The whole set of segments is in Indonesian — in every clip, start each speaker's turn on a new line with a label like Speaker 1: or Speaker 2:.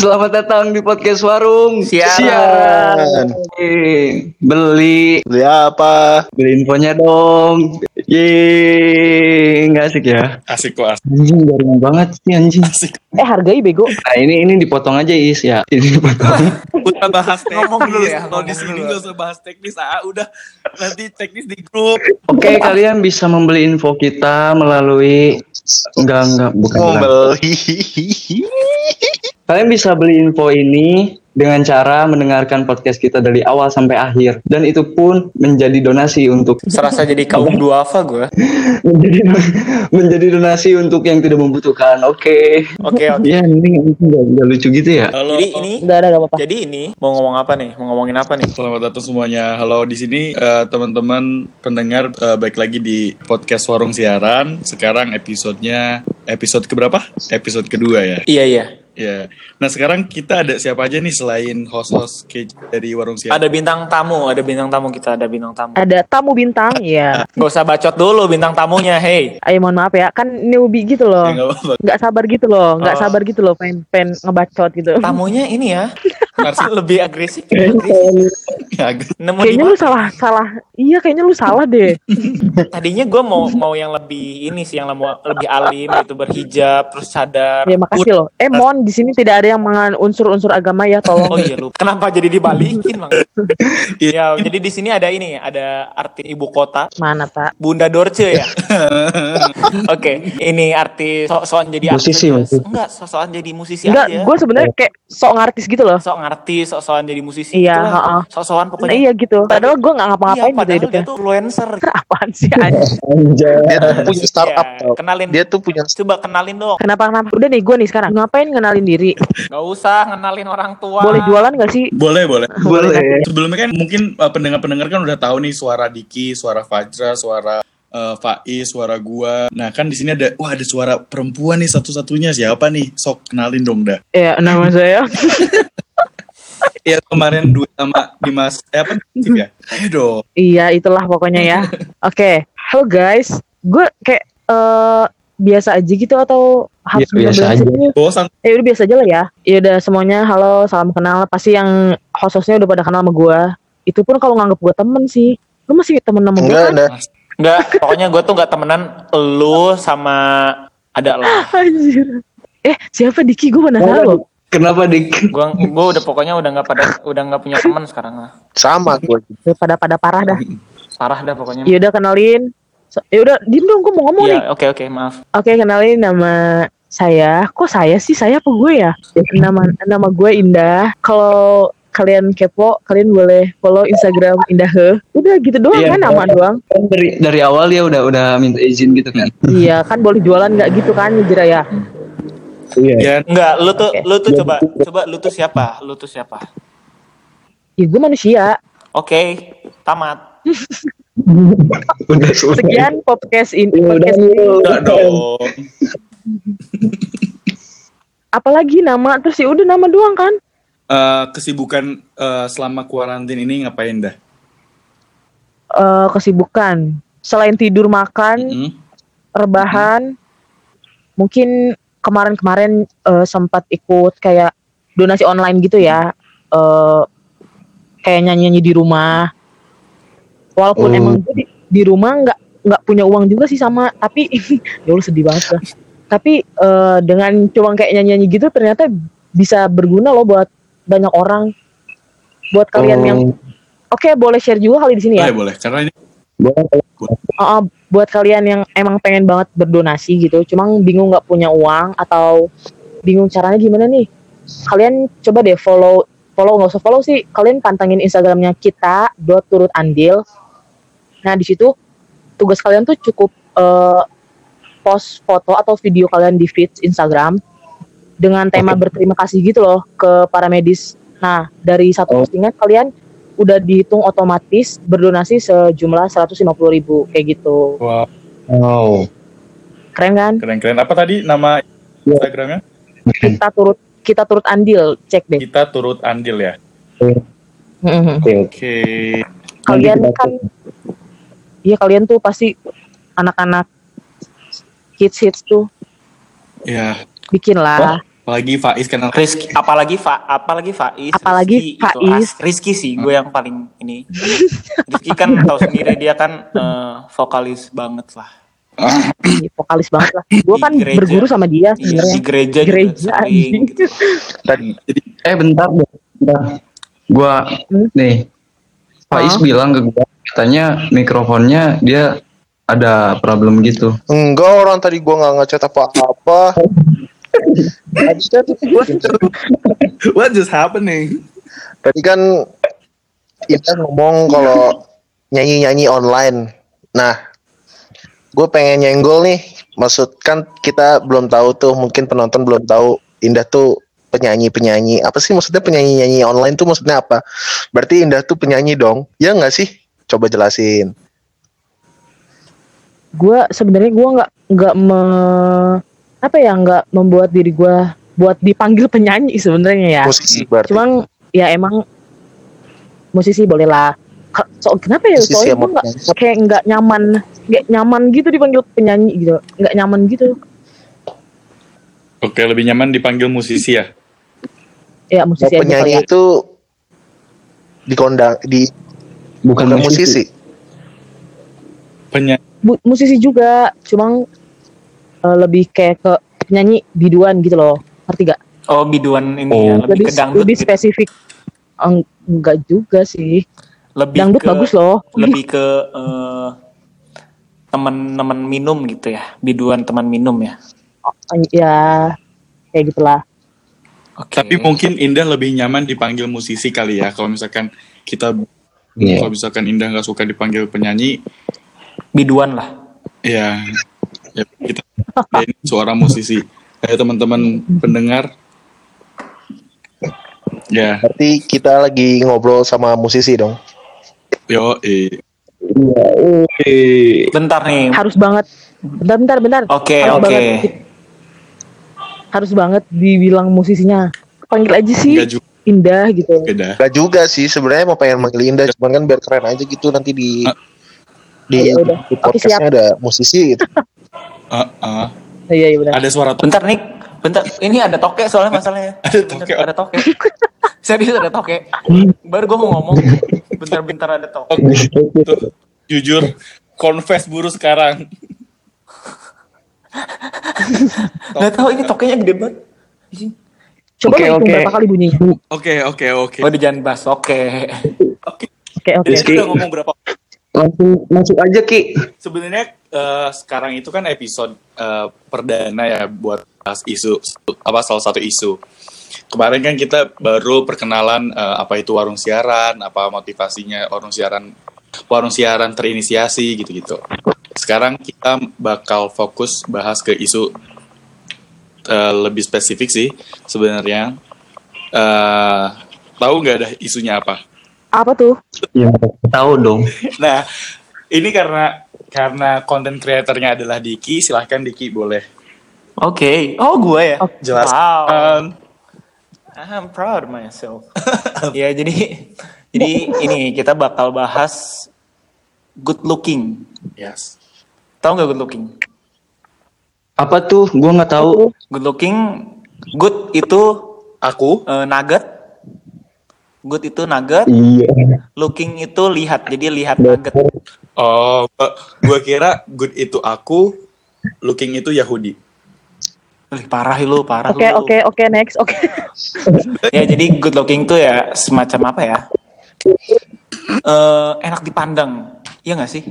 Speaker 1: Selamat datang di podcast Warung
Speaker 2: Siaran.
Speaker 1: Yeay. Beli
Speaker 2: Beli apa?
Speaker 1: beli infonya dong. Yeay, nggak asik ya?
Speaker 3: Asik kok asik.
Speaker 1: Anjing garing banget sih anjing.
Speaker 3: asik.
Speaker 4: Eh hargai bego.
Speaker 1: Nah ini ini dipotong aja Is ya. Ini dipotong.
Speaker 3: Udah bahas teknis.
Speaker 5: Ngomong dulu ya,
Speaker 3: Kalau di sini
Speaker 5: dulu.
Speaker 3: gak usah bahas teknis. Ah, udah nanti teknis di grup.
Speaker 1: Oke kalian bisa membeli info kita melalui enggak enggak bukan.
Speaker 2: Mau
Speaker 1: bukan.
Speaker 2: beli.
Speaker 1: Kalian bisa beli info ini dengan cara mendengarkan podcast kita dari awal sampai akhir dan itu pun menjadi donasi untuk
Speaker 5: Serasa jadi kaum duafa gue.
Speaker 1: menjadi menjadi donasi untuk yang tidak membutuhkan. Oke.
Speaker 5: Oke oke.
Speaker 1: Ya ini nggak lucu gitu ya.
Speaker 3: Halo.
Speaker 5: Jadi ini
Speaker 4: Udah ada apa-apa.
Speaker 5: jadi ini mau ngomong apa nih? Mau ngomongin apa nih?
Speaker 3: Selamat datang semuanya. Halo di sini eh, teman-teman pendengar eh, baik lagi di podcast Warung Siaran. Sekarang episodenya episode keberapa? Episode kedua ya.
Speaker 5: Iya iya.
Speaker 3: Ya. Nah sekarang kita ada siapa aja nih selain host-host ke- dari Warung Siaran?
Speaker 5: Ada bintang tamu, ada bintang tamu kita, ada bintang tamu.
Speaker 4: Ada tamu bintang, ya.
Speaker 5: Gak usah bacot dulu bintang tamunya, hey.
Speaker 4: Ayo mohon maaf ya, kan newbie gitu loh.
Speaker 3: Ya, nggak apa-apa.
Speaker 4: Nggak sabar gitu loh, nggak
Speaker 5: Oh.
Speaker 4: sabar gitu loh, pengen, pengen ngebacot gitu.
Speaker 5: Tamunya ini ya,
Speaker 3: Narsi-
Speaker 5: lebih agresif. agresif.
Speaker 3: Ya, agak-
Speaker 5: Nemu di
Speaker 4: Kayaknya lu salah, salah. Iya, kayaknya lu salah deh.
Speaker 5: Tadinya gue mau mau yang lebih ini sih, yang lebih alim gitu berhijab, terus cadar.
Speaker 4: Ya makasih loh. Eh Mon, di sini tidak ada yang mengan unsur-unsur agama ya, tolong.
Speaker 5: Oh iya lu. Kenapa jadi dibalikin bang? ya jadi di sini ada ini, ada arti ibu kota.
Speaker 4: Mana tak?
Speaker 5: Bunda Dorce ya. Oke, ini artis sok-sokan jadi
Speaker 1: Musisi,
Speaker 5: artis. Enggak, sok-sokan jadi musisi
Speaker 4: Enggak,
Speaker 5: aja.
Speaker 4: gue sebenarnya kayak sok ngartis gitu loh.
Speaker 5: sok ngerti, sok-sokan jadi musisi.
Speaker 4: Iya,
Speaker 5: Itulah,
Speaker 4: heeh.
Speaker 5: Sok-sokan
Speaker 4: Nah,
Speaker 5: pokoknya.
Speaker 4: iya gitu. Padahal gue nggak
Speaker 5: Iya,
Speaker 4: ngapa-ngapain gitu
Speaker 5: padahal
Speaker 4: hidupnya.
Speaker 5: dia tuh influencer.
Speaker 4: Apaan sih anjing?
Speaker 2: Dia tuh punya startup
Speaker 5: Iya,
Speaker 2: tau.
Speaker 5: kenalin.
Speaker 2: Dia tuh punya
Speaker 5: Coba kenalin dong.
Speaker 4: Kenapa kenapa? Udah nih gue nih sekarang. Ngapain ngenalin diri?
Speaker 5: Gak usah kenalin orang tua.
Speaker 4: Boleh jualan gak sih?
Speaker 3: Boleh, boleh.
Speaker 1: Boleh.
Speaker 3: Sebelumnya kan mungkin uh, pendengar-pendengar kan udah tahu nih suara Diki, suara Fajra, suara uh, Faiz, suara gua. Nah kan di sini ada, wah ada suara perempuan nih satu-satunya siapa nih? Sok kenalin dong dah.
Speaker 4: Ya, nama saya.
Speaker 3: Ya kemarin duet sama Dimas, eh apa? Ya? Ayo dong.
Speaker 4: Iya, itulah pokoknya ya. Oke, halo guys. Gue kayak eh biasa aja gitu atau harus
Speaker 1: Iya, biasa aja.
Speaker 3: Bosan.
Speaker 4: Eh udah biasa aja lah ya. Ya udah semuanya halo, salam kenal. Pasti yang host-hostnya udah pada kenal sama gue. Itu pun kalau nganggap gue temen sih. Lu masih temen sama gue
Speaker 2: enggak
Speaker 4: kan?
Speaker 2: ada.
Speaker 5: Enggak, pokoknya gue tuh gak temenan lu sama ada lah.
Speaker 4: Anjir. Eh siapa Diki? Gue mana tahu.
Speaker 1: Kenapa dik?
Speaker 5: Gue gue udah pokoknya udah nggak pada udah nggak punya teman sekarang lah.
Speaker 2: Sama gue.
Speaker 4: Udah Pada pada parah dah.
Speaker 5: Parah dah pokoknya.
Speaker 4: Ya udah kenalin. So, ya udah diem dong gue mau ngomong nih.
Speaker 5: Iya, oke oke maaf.
Speaker 4: Oke kenalin nama saya. Kok saya sih? Saya apa gue ya? Nama nama gue Indah. Kalau kalian kepo, kalian boleh follow Instagram Indah He. Udah gitu doang
Speaker 1: Iya.
Speaker 4: kan nama doang.
Speaker 1: Kan dari dari awal dia udah udah minta izin gitu kan?
Speaker 4: iya kan boleh jualan nggak gitu kan Jira ya?
Speaker 1: Iya.
Speaker 3: Ya,
Speaker 5: Enggak, lu tuh
Speaker 4: Oke.
Speaker 5: lu tuh coba coba lu tuh siapa? Lu tuh siapa?
Speaker 4: Ya gue manusia.
Speaker 5: Oke, tamat.
Speaker 1: udah sudah.
Speaker 4: Sekian podcast ini.
Speaker 1: Ya udah
Speaker 4: Podcast ini.
Speaker 3: udah dong.
Speaker 4: Apalagi nama terus ya udah nama doang kan?
Speaker 3: Eh, kesibukan eh, selama kuarantin ini ngapain dah?
Speaker 4: Eh kesibukan. Selain tidur makan,
Speaker 3: Mm-mm.
Speaker 4: rebahan, mungkin kemarin-kemarin eh, sempat ikut kayak donasi online gitu ya. Eh kayak nyanyi-nyanyi di rumah. Walaupun
Speaker 1: Oh.
Speaker 4: emang gue di, di rumah nggak nggak punya uang juga sih sama, tapi ya lu sedih banget lah. Tapi eh, dengan cuma kayak nyanyi-nyanyi gitu ternyata bisa berguna loh buat banyak orang. Buat kalian yang
Speaker 1: Oh,
Speaker 4: oke boleh share juga kali di sini ya.
Speaker 3: Boleh, boleh. Karena ini
Speaker 1: boleh.
Speaker 4: Uh, buat kalian yang emang pengen banget berdonasi gitu, cuma bingung nggak punya uang atau bingung caranya gimana nih, kalian coba deh follow follow nggak usah follow sih, kalian pantengin Instagramnya kita dot turut andil. Nah di situ tugas kalian tuh cukup uh, post foto atau video kalian di feed Instagram dengan tema berterima kasih gitu loh ke para medis. Nah dari satu
Speaker 1: Oh.
Speaker 4: postingan kalian udah dihitung otomatis berdonasi sejumlah 150.000 ribu kayak gitu.
Speaker 3: wah,
Speaker 1: Wow.
Speaker 4: Keren kan?
Speaker 3: keren-keren. Apa tadi nama Instagramnya?
Speaker 4: Kita turut kita turut andil, cek deh.
Speaker 3: Kita turut andil ya.
Speaker 4: Mhm.
Speaker 1: Oke oke.
Speaker 3: Oke.
Speaker 4: Kalian kan Iya kalian tuh pasti anak-anak hits hits tuh
Speaker 3: Ya,
Speaker 4: bikin lah.
Speaker 3: Apalagi Faiz kenal
Speaker 5: Rizky, apalagi Fa, apalagi Faiz,
Speaker 4: Apalagi
Speaker 5: Rizky,
Speaker 4: Faiz.
Speaker 5: as- Rizky sih, gue yang paling ini. Rizky kan tahu sendiri dia kan eh, vokalis banget lah.
Speaker 4: Iya, vokalis banget lah. Gue kan
Speaker 5: gereja.
Speaker 4: berguru sama dia
Speaker 5: Iya,
Speaker 4: sebenarnya.
Speaker 5: di gereja,
Speaker 4: Gereja,
Speaker 5: sering.
Speaker 4: anjing.
Speaker 5: Gitu.
Speaker 2: Tadi
Speaker 1: Eh bentar, bentar. Gua
Speaker 4: Hmm?
Speaker 1: nih Faiz
Speaker 4: Hah?
Speaker 1: bilang ke gua katanya mikrofonnya dia ada problem gitu.
Speaker 2: enggak orang tadi gua nggak ngechat apa-apa. Tadi kan,
Speaker 3: What just happening?
Speaker 2: tadi kan kita ngomong kalau nyanyi-nyanyi online. Nah, gue pengen nyenggol nih. Maksud kan kita belum tahu tuh, mungkin penonton belum tahu Indah tuh penyanyi-penyanyi. Apa sih maksudnya penyanyi-nyanyi online tuh maksudnya apa? Berarti Indah tuh penyanyi dong? Ya nggak sih? Coba jelasin.
Speaker 4: Gue sebenarnya gue nggak nggak me apa ya nggak membuat diri gue buat dipanggil penyanyi sebenarnya ya.
Speaker 2: Musisi berarti.
Speaker 4: Cuman ya emang musisi boleh lah. So, kenapa ya?
Speaker 2: Musisi
Speaker 4: Soalnya gue nggak kayak nggak nyaman, nggak nyaman gitu dipanggil penyanyi gitu, nggak nyaman gitu.
Speaker 3: Oke, lebih nyaman dipanggil musisi ya.
Speaker 4: Ya
Speaker 2: Mau
Speaker 4: musisi aja kali
Speaker 2: penyanyi
Speaker 4: ya.
Speaker 2: itu dikondang di
Speaker 1: Bukan,
Speaker 2: bukan
Speaker 1: musisi.
Speaker 2: musisi.
Speaker 3: Penyanyi.
Speaker 4: Bu- musisi juga, cuma eh, lebih kayak ke penyanyi biduan gitu loh, ngerti gak?
Speaker 5: Oh, biduan ini
Speaker 1: Oh.
Speaker 5: ya, lebih,
Speaker 4: Lebih
Speaker 5: ke dangdut
Speaker 4: lebih
Speaker 5: gitu.
Speaker 4: spesifik. Eng- enggak juga sih.
Speaker 5: Lebih
Speaker 4: Dangdut
Speaker 5: ke,
Speaker 4: bagus loh.
Speaker 5: Lebih ke eh, teman-teman minum gitu ya, biduan teman minum ya.
Speaker 4: Ya kayak gitulah.
Speaker 5: Oke.
Speaker 3: Tapi mungkin Indah lebih nyaman dipanggil musisi kali ya. Kalau misalkan kita,
Speaker 1: Iya.
Speaker 3: kalau misalkan Indah nggak suka dipanggil penyanyi,
Speaker 5: biduan lah.
Speaker 3: ya, ya kita ya ini suara musisi. Kayak teman-teman pendengar, ya,
Speaker 2: Berarti kita lagi ngobrol sama musisi dong.
Speaker 3: yo, eh,
Speaker 5: Bentar nih.
Speaker 4: Harus banget. Bentar bentar bentar.
Speaker 5: Oke,
Speaker 4: Harus
Speaker 5: oke.
Speaker 4: banget. Harus banget dibilang musisinya. Panggil aja sih
Speaker 3: nggak juga
Speaker 4: Indah gitu.
Speaker 2: Gak juga sih sebenarnya mau pengen manggil Indah cuman kan biar keren aja gitu nanti di
Speaker 3: Ah.
Speaker 2: di,
Speaker 4: Ya
Speaker 2: di
Speaker 4: Oke,
Speaker 2: podcastnya ada musisi gitu.
Speaker 3: Ah, ah.
Speaker 4: Iya iya benar.
Speaker 3: ada suara tuh.
Speaker 5: Bentar nih. Bentar, ini ada toke soalnya masalahnya.
Speaker 3: Ada
Speaker 5: Bentar,
Speaker 3: toke.
Speaker 5: Ada toke. Serius ada toke. Baru gue mau ngomong. Bentar-bentar ada toke.
Speaker 3: Tuh, jujur, confess buru sekarang.
Speaker 5: Gak tahu ini tokenya gede banget.
Speaker 4: Coba
Speaker 1: Oke,
Speaker 4: hitung
Speaker 1: oke.
Speaker 4: berapa kali bunyinya.
Speaker 3: Oke, oke, oke.
Speaker 5: Oh, di jangan bahas toke.
Speaker 3: Oke.
Speaker 4: Oke oke.
Speaker 3: Jadi kita udah ngomong berapa
Speaker 1: Langsung masuk aja Ki.
Speaker 3: sebenarnya eh, sekarang itu kan episode eh, perdana ya buat bahas isu apa salah satu isu. Kemarin kan kita baru perkenalan eh, apa itu warung siaran, apa motivasinya warung siaran warung siaran terinisiasi gitu-gitu. Sekarang kita bakal fokus bahas ke isu eh, lebih spesifik sih sebenarnya. Eh, tahu nggak ada isunya apa?
Speaker 4: Apa tuh?
Speaker 1: Ya, tahu dong.
Speaker 3: Nah, ini karena karena konten kreatornya adalah Diki, silahkan Diki boleh
Speaker 5: Oke. Oh, gue ya.
Speaker 4: Oke.
Speaker 3: jelaskan.
Speaker 5: I'm proud of myself. ya, jadi jadi ini kita bakal bahas good looking.
Speaker 3: Yes.
Speaker 5: Tahu nggak good looking?
Speaker 1: Apa tuh? Gua nggak tahu.
Speaker 5: Good looking, good itu
Speaker 3: Aku
Speaker 5: eh, nugget. Good itu nugget,
Speaker 1: Iya.
Speaker 5: looking itu lihat. Jadi lihat nugget.
Speaker 3: oh, gua- gua kira good itu aku, looking itu Yahudi.
Speaker 5: Wih, parah lu, parah
Speaker 4: Oke
Speaker 5: lu.
Speaker 4: oke oke next oke.
Speaker 5: Ya jadi good looking tuh ya semacam apa ya? Eh enak dipandang. Iya nggak sih?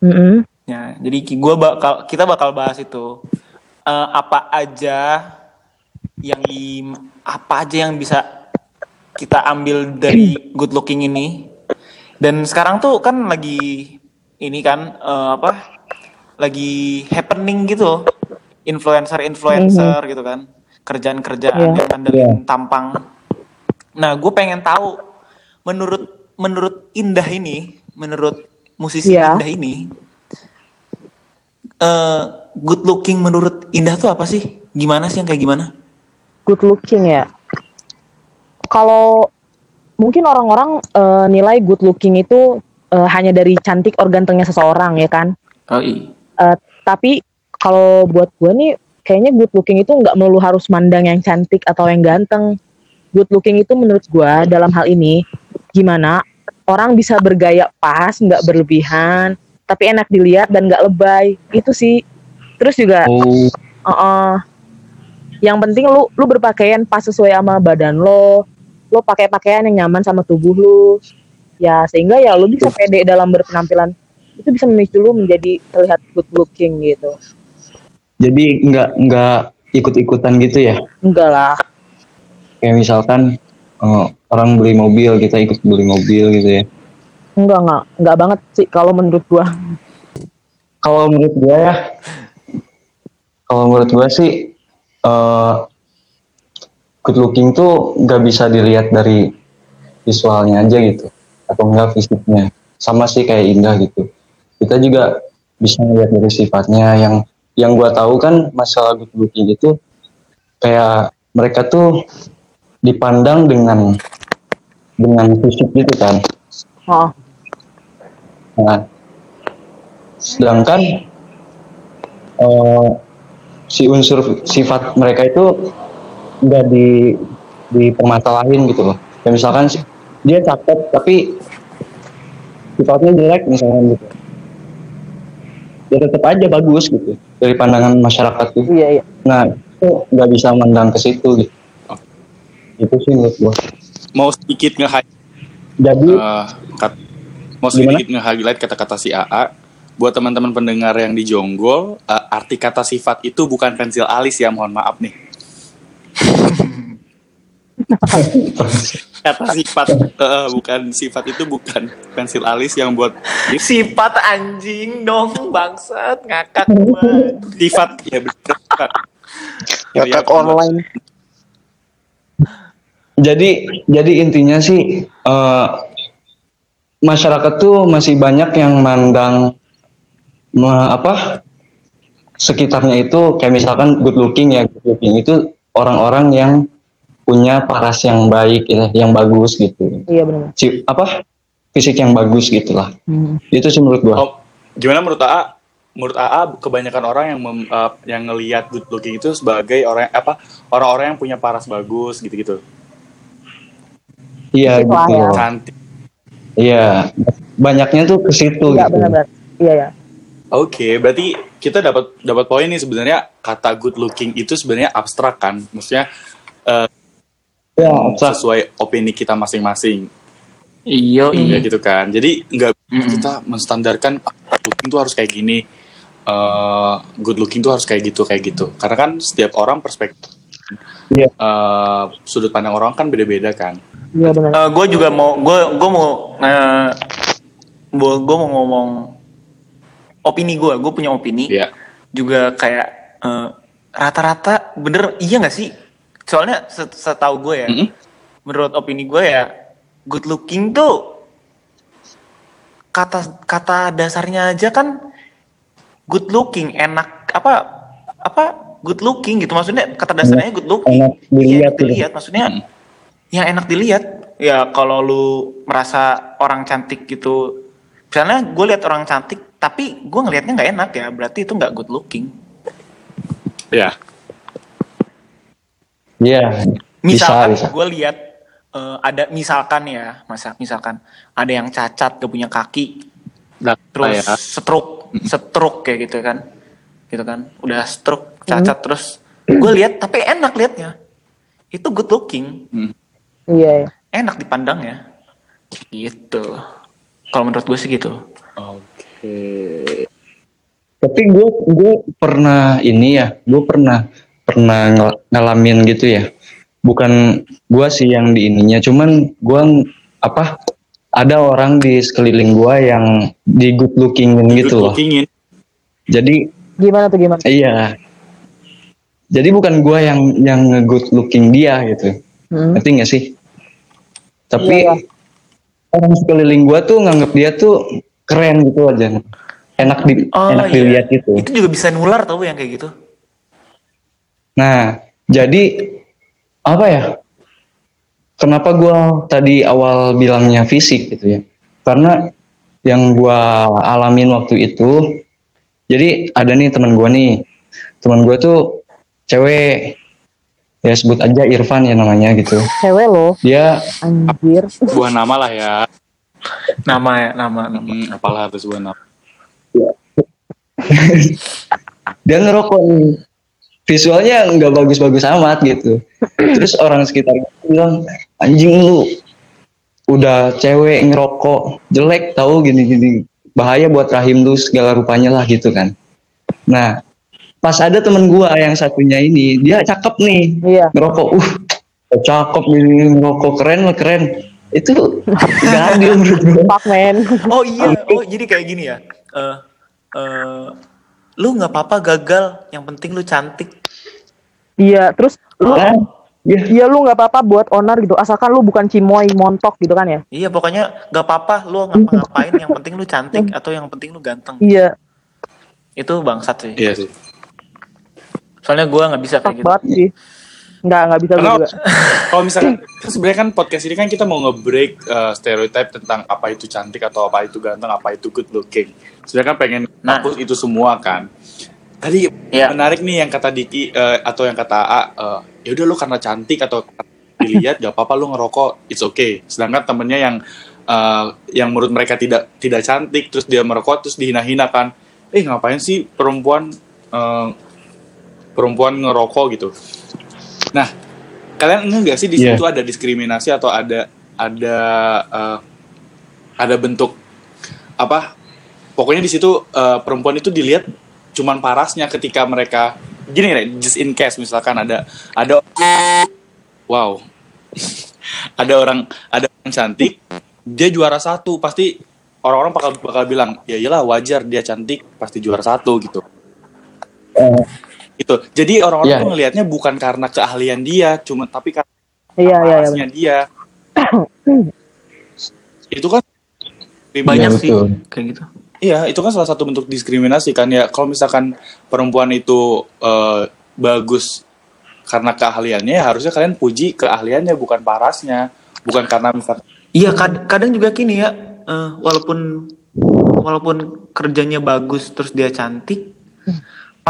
Speaker 4: Mm-mm.
Speaker 5: Ya, jadi gua bakal kita bakal bahas itu Eh, apa aja yang di apa aja yang bisa kita ambil dari good looking ini. Dan sekarang tuh kan lagi ini kan eh, apa? Lagi happening gitu. Influencer-influencer gitu kan. Kerjaan-kerjaan
Speaker 4: Iya.
Speaker 5: yang ngandelin tampang. Nah, gue pengen tahu menurut menurut Indah ini, menurut musisi
Speaker 4: Iya.
Speaker 5: Indah ini, eh good looking menurut Indah tuh apa sih? Gimana sih yang kayak gimana?
Speaker 4: Good looking ya. Kalau mungkin orang-orang eh, nilai good looking itu eh, hanya dari cantik organ tengahnya seseorang ya kan.
Speaker 5: Oh iya.
Speaker 4: Eh, tapi kalau buat gue nih kayaknya good looking itu nggak melulu harus mandang yang cantik atau yang ganteng. Good looking itu menurut gua dalam hal ini gimana orang bisa bergaya pas, nggak berlebihan, tapi enak dilihat dan nggak lebay. Itu sih. Terus juga
Speaker 1: Oh,
Speaker 4: Uh-uh. Yang penting lu lu berpakaian pas sesuai sama badan lo. Lo pakai pakaian yang nyaman sama tubuh lu. Ya sehingga ya lu bisa pede dalam berpenampilan. Itu bisa memicu lu menjadi terlihat good looking gitu.
Speaker 1: jadi nggak nggak ikut-ikutan gitu ya?
Speaker 4: Enggak lah.
Speaker 1: Kayak misalkan eh, orang beli mobil, kita ikut beli mobil gitu ya.
Speaker 4: Enggak enggak. Enggak banget sih kalau menurut gua.
Speaker 1: Kalau menurut gua ya, kalau menurut gua sih eh good looking tuh nggak bisa dilihat dari visualnya aja gitu, atau enggak fisiknya. Sama sih kayak Indah gitu. Kita juga bisa melihat dari sifatnya yang yang gua tahu kan masalah good looking itu kayak mereka tuh dipandang dengan dengan fisik gitu kan.
Speaker 4: Oh,
Speaker 1: Nah, sedangkan eh, si unsur sifat mereka itu nggak di dipermasalahin gitu loh. Kayak misalkan si- dia cakep tapi sifatnya jelek misalkan gitu. Ya tetap aja bagus gitu dari pandangan masyarakat tuh.
Speaker 4: iya iya.
Speaker 1: Nah, itu nggak bisa mandang ke situ gitu. Itu sih menurut gua.
Speaker 3: Mau sedikit nge
Speaker 1: Jadi
Speaker 3: Eh, kat- mau sedikit nge-highlight kata-kata si AA buat teman-teman pendengar yang di Jonggol eh, arti kata sifat itu bukan pensil alis ya mohon maaf nih kata sifat eh, bukan sifat itu bukan pensil alis yang buat
Speaker 5: Sifat anjing dong bangsat ngakak gua.
Speaker 3: sifat ya bener Kak.
Speaker 2: Ngakak
Speaker 3: Ya,
Speaker 2: online.
Speaker 1: jadi jadi intinya sih eh, masyarakat tuh masih banyak yang mandang me- apa sekitarnya itu kayak misalkan good looking ya good looking itu orang-orang yang punya paras yang baik ya, yang bagus gitu
Speaker 4: Iya benar.
Speaker 1: si apa fisik yang bagus gitulah
Speaker 4: Hmm.
Speaker 1: itu sih menurut gua
Speaker 3: Oh, gimana menurut AA? Menurut AA kebanyakan orang yang mem- eh, yang ngelihat good looking itu sebagai orang apa orang-orang yang punya paras bagus gitu-gitu.
Speaker 1: iya gitu
Speaker 4: ya.
Speaker 3: Cantik.
Speaker 1: iya banyaknya tuh ke situ
Speaker 4: Iya
Speaker 1: gitu
Speaker 4: benar-benar. Iya ya.
Speaker 3: Oke, berarti kita dapat dapat poin nih sebenarnya kata good looking itu sebenarnya abstrak kan? Maksudnya
Speaker 1: ya abstrak.
Speaker 3: sesuai opini kita masing-masing.
Speaker 5: Iya,
Speaker 3: Ya gitu kan. Jadi nggak
Speaker 5: Mm-mm.
Speaker 3: kita menstandarkan ah, good looking tuh harus kayak gini. eh, good looking tuh harus kayak gitu kayak gitu. Karena kan setiap orang perspektif
Speaker 1: Iya.
Speaker 3: eh, sudut pandang orang kan beda-beda kan.
Speaker 4: Iya benar.
Speaker 5: gue juga mau gue gue mau eh, gue mau ngomong opini gue gue punya opini
Speaker 3: Iya.
Speaker 5: juga kayak eh, rata-rata bener iya nggak sih soalnya set- setahu gue ya
Speaker 3: Mm-mm.
Speaker 5: menurut opini gue ya good looking tuh kata kata dasarnya aja kan good looking enak apa apa good looking gitu maksudnya kata dasarnya good looking
Speaker 1: enak
Speaker 5: Iya,
Speaker 1: dilihat
Speaker 5: enak
Speaker 1: gitu.
Speaker 5: dilihat maksudnya
Speaker 3: Mm.
Speaker 5: yang enak dilihat ya kalau lu merasa orang cantik gitu misalnya gue lihat orang cantik tapi gue ngelihatnya nggak enak ya berarti itu nggak good looking
Speaker 3: Ya.
Speaker 1: Iya, bisa,
Speaker 5: misalkan
Speaker 1: bisa.
Speaker 5: gue lihat eh, ada misalkan ya masa misalkan ada yang cacat gak punya kaki
Speaker 3: Nah,
Speaker 5: terus
Speaker 3: ya.
Speaker 5: stroke stroke kayak gitu kan gitu kan udah stroke cacat terus gue lihat tapi enak liatnya itu good looking
Speaker 4: Iya. iya.
Speaker 5: enak dipandang ya gitu kalau menurut gue sih gitu
Speaker 3: Oke.
Speaker 1: Tapi gue gue pernah ini ya, gue pernah pernah ngel- ngalamin gitu ya. Bukan gue sih yang di ininya, cuman gue apa? Ada orang di sekeliling gue yang di good lookingin gitu
Speaker 3: Good
Speaker 1: loh.
Speaker 3: lookingin.
Speaker 1: Jadi
Speaker 4: Gimana tuh gimana?
Speaker 1: iya. Jadi bukan gue yang yang nge-good looking dia gitu.
Speaker 4: Hmm.
Speaker 1: Ngerti gak sih? Tapi
Speaker 4: Iya, iya.
Speaker 1: orang sekeliling gue tuh nganggap dia tuh keren gitu aja. Enak di
Speaker 5: Oh,
Speaker 1: enak
Speaker 5: iya.
Speaker 1: dilihat gitu.
Speaker 5: itu juga bisa nular tau yang kayak gitu
Speaker 1: Nah, jadi apa ya? Kenapa gua tadi awal bilangnya fisik gitu ya? Karena yang gua alamin waktu itu, jadi ada nih teman gua nih, teman gua tuh cewek ya sebut aja Irfan ya namanya gitu
Speaker 4: Cewek loh,
Speaker 1: dia
Speaker 4: anjir.
Speaker 3: Sebuah nama lah ya.
Speaker 5: Nama ya, nama, nama.
Speaker 3: Hmm, apalah harus sebuah nama.
Speaker 1: dia ngerokok nih. visualnya nggak bagus-bagus amat gitu terus orang sekitar bilang anjing lu udah cewek ngerokok jelek tahu gini-gini bahaya buat rahim lu segala rupanya lah gitu kan nah pas ada temen gua yang satunya ini dia cakep nih
Speaker 4: Iya.
Speaker 1: ngerokok uh cakep ini ngerokok keren lah keren itu nggak adil menurut gua
Speaker 4: Fuck man.
Speaker 5: Oh iya, oh jadi kayak gini ya. Eh eh, lu nggak apa-apa gagal, yang penting lu cantik.
Speaker 4: Iya, terus lu
Speaker 1: Kan? ya
Speaker 4: Iya lu nggak apa-apa buat owner gitu, asalkan lu bukan cimoy montok gitu kan ya?
Speaker 5: Iya pokoknya nggak apa-apa, lu ngapa-ngapain, yang penting lu cantik atau yang penting lu ganteng.
Speaker 4: Iya,
Speaker 5: Itu bangsat sih.
Speaker 3: Iya sih.
Speaker 5: Soalnya gua nggak bisa
Speaker 4: fuck
Speaker 5: kayak gitu.
Speaker 4: banget sih. Nggak nggak bisa
Speaker 3: Karena
Speaker 4: juga.
Speaker 3: kalau misalkan kan sebenarnya kan podcast ini kan kita mau nge-break uh, stereotype tentang apa itu cantik atau apa itu ganteng, apa itu good looking. Sebenarnya kan pengen
Speaker 5: Nah.
Speaker 3: hapus itu semua kan. Tadi
Speaker 5: Iya.
Speaker 3: menarik nih yang kata Diki uh, atau yang kata A, uh, ya udah lu karena cantik atau dilihat gak apa-apa lu ngerokok, it's okay. Sedangkan temennya yang uh, yang menurut mereka tidak tidak cantik terus dia merokok terus dihina-hina kan. Eh ngapain sih perempuan uh, perempuan ngerokok gitu. Nah, kalian enggak gak sih di
Speaker 1: Iya.
Speaker 3: situ ada diskriminasi atau ada ada eh, ada bentuk apa? Pokoknya di situ eh, perempuan itu dilihat cuman parasnya ketika mereka gini Re, just in case misalkan ada ada wow ada orang ada orang cantik dia juara satu pasti orang-orang bakal bakal bilang ya iyalah wajar dia cantik pasti juara satu gitu gitu jadi orang-orang tuh ngelihatnya bukan karena keahlian dia cuma tapi karena
Speaker 4: Iya iya iya.
Speaker 3: parasnya dia itu kan
Speaker 5: Banyak
Speaker 1: Iya,
Speaker 5: sih
Speaker 1: betul.
Speaker 5: kayak gitu.
Speaker 3: Iya, itu kan salah satu bentuk diskriminasi kan ya. Kalau misalkan perempuan itu eh, bagus karena keahliannya, ya harusnya kalian puji keahliannya bukan parasnya, bukan karena misalkan
Speaker 5: Iya kad- kadang juga gini ya, eh, walaupun walaupun kerjanya bagus terus dia cantik,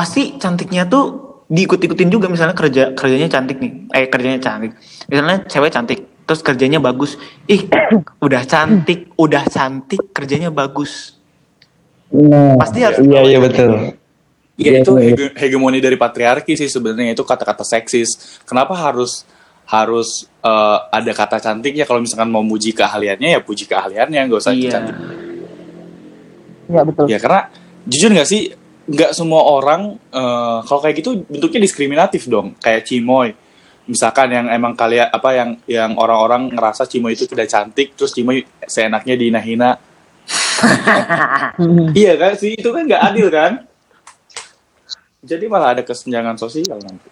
Speaker 5: pasti cantiknya tuh diikut-ikutin juga misalnya kerja kerjanya cantik nih, eh kerjanya cantik, misalnya cewek cantik terus kerjanya bagus, ih udah cantik, udah cantik kerjanya bagus,
Speaker 1: Nah,
Speaker 5: Pasti harus
Speaker 1: iya iya
Speaker 5: dibawain.
Speaker 1: betul
Speaker 3: ya
Speaker 1: Iya,
Speaker 3: itu
Speaker 1: iya.
Speaker 3: hege- hegemoni dari patriarki sih sebenarnya itu kata-kata seksis. Kenapa harus harus eh, ada kata cantiknya kalau misalkan mau muji keahliannya ya puji keahliannya nggak usah
Speaker 5: iya,
Speaker 3: cantik.
Speaker 4: Iya betul.
Speaker 3: Ya karena jujur nggak sih nggak semua orang eh, kalau kayak gitu bentuknya diskriminatif dong kayak cimoy. Misalkan yang emang kalian apa yang yang orang-orang ngerasa cimoy itu tidak cantik terus cimoy seenaknya dihina-hina. Iya kan sih itu kan nggak adil kan? Jadi malah ada kesenjangan sosial nanti.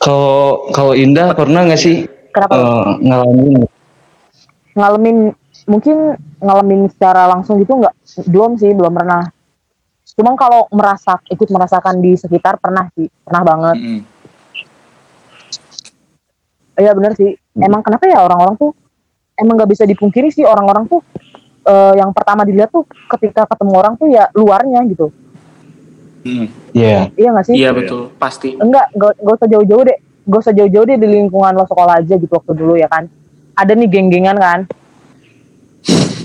Speaker 1: Kalau kalau Indah pernah nggak sih
Speaker 4: Kenapa?
Speaker 1: eh, ngalamin?
Speaker 4: Ngalamin mungkin ngalamin secara langsung gitu nggak? Belum sih belum pernah. Cuman kalau merasa ikut merasakan di sekitar pernah sih. Pernah banget. Iya bener sih. Emang kenapa ya orang-orang tuh emang nggak bisa dipungkiri sih orang-orang tuh eh, yang pertama dilihat tuh ketika ketemu orang tuh ya luarnya gitu.
Speaker 3: Mm-mm.
Speaker 1: Iya.
Speaker 4: Iya nggak sih?
Speaker 5: Iya betul, pasti.
Speaker 4: enggak gak, gak usah jauh-jauh deh. Gak usah jauh-jauh deh di lingkungan lo sekolah aja gitu waktu dulu ya kan. Ada nih geng-gengan kan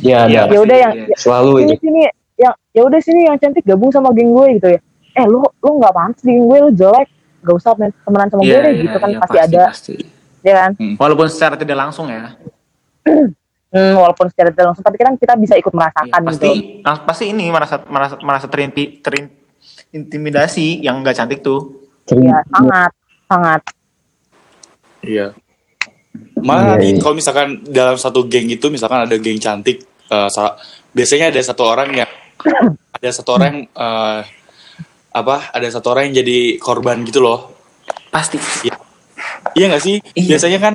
Speaker 1: Iya
Speaker 5: Iya,
Speaker 1: ada.
Speaker 4: ya udah
Speaker 5: pasti,
Speaker 4: yang
Speaker 5: iya.
Speaker 1: selalu
Speaker 4: sini
Speaker 1: itu
Speaker 4: sini yang ya udah sini yang cantik gabung sama geng gue gitu ya eh lu lu nggak pantas di geng gue lu jelek gak usah men- temenan sama gue
Speaker 5: Iya,
Speaker 4: deh
Speaker 5: iya,
Speaker 4: gitu kan
Speaker 5: iya,
Speaker 4: pasti, ada
Speaker 5: pasti.
Speaker 4: ya kan
Speaker 5: Walaupun secara tidak langsung ya.
Speaker 4: hmm, walaupun secara tidak langsung tapi kan kita bisa ikut
Speaker 5: Iya,
Speaker 4: merasakan
Speaker 5: pasti
Speaker 4: gitu
Speaker 5: pasti ini merasa merasa merasa terinti, terintimidasi yang nggak cantik tuh.
Speaker 4: ya sangat sangat
Speaker 3: Iya. Malah nih
Speaker 1: iya.
Speaker 3: kalau misalkan dalam satu geng itu misalkan ada geng cantik, eh, sa- biasanya ada satu orang yang ada satu orang yang, eh, apa? Ada satu orang yang jadi korban gitu loh.
Speaker 5: Pasti.
Speaker 3: Iya nggak sih?
Speaker 5: Iya.
Speaker 3: Biasanya kan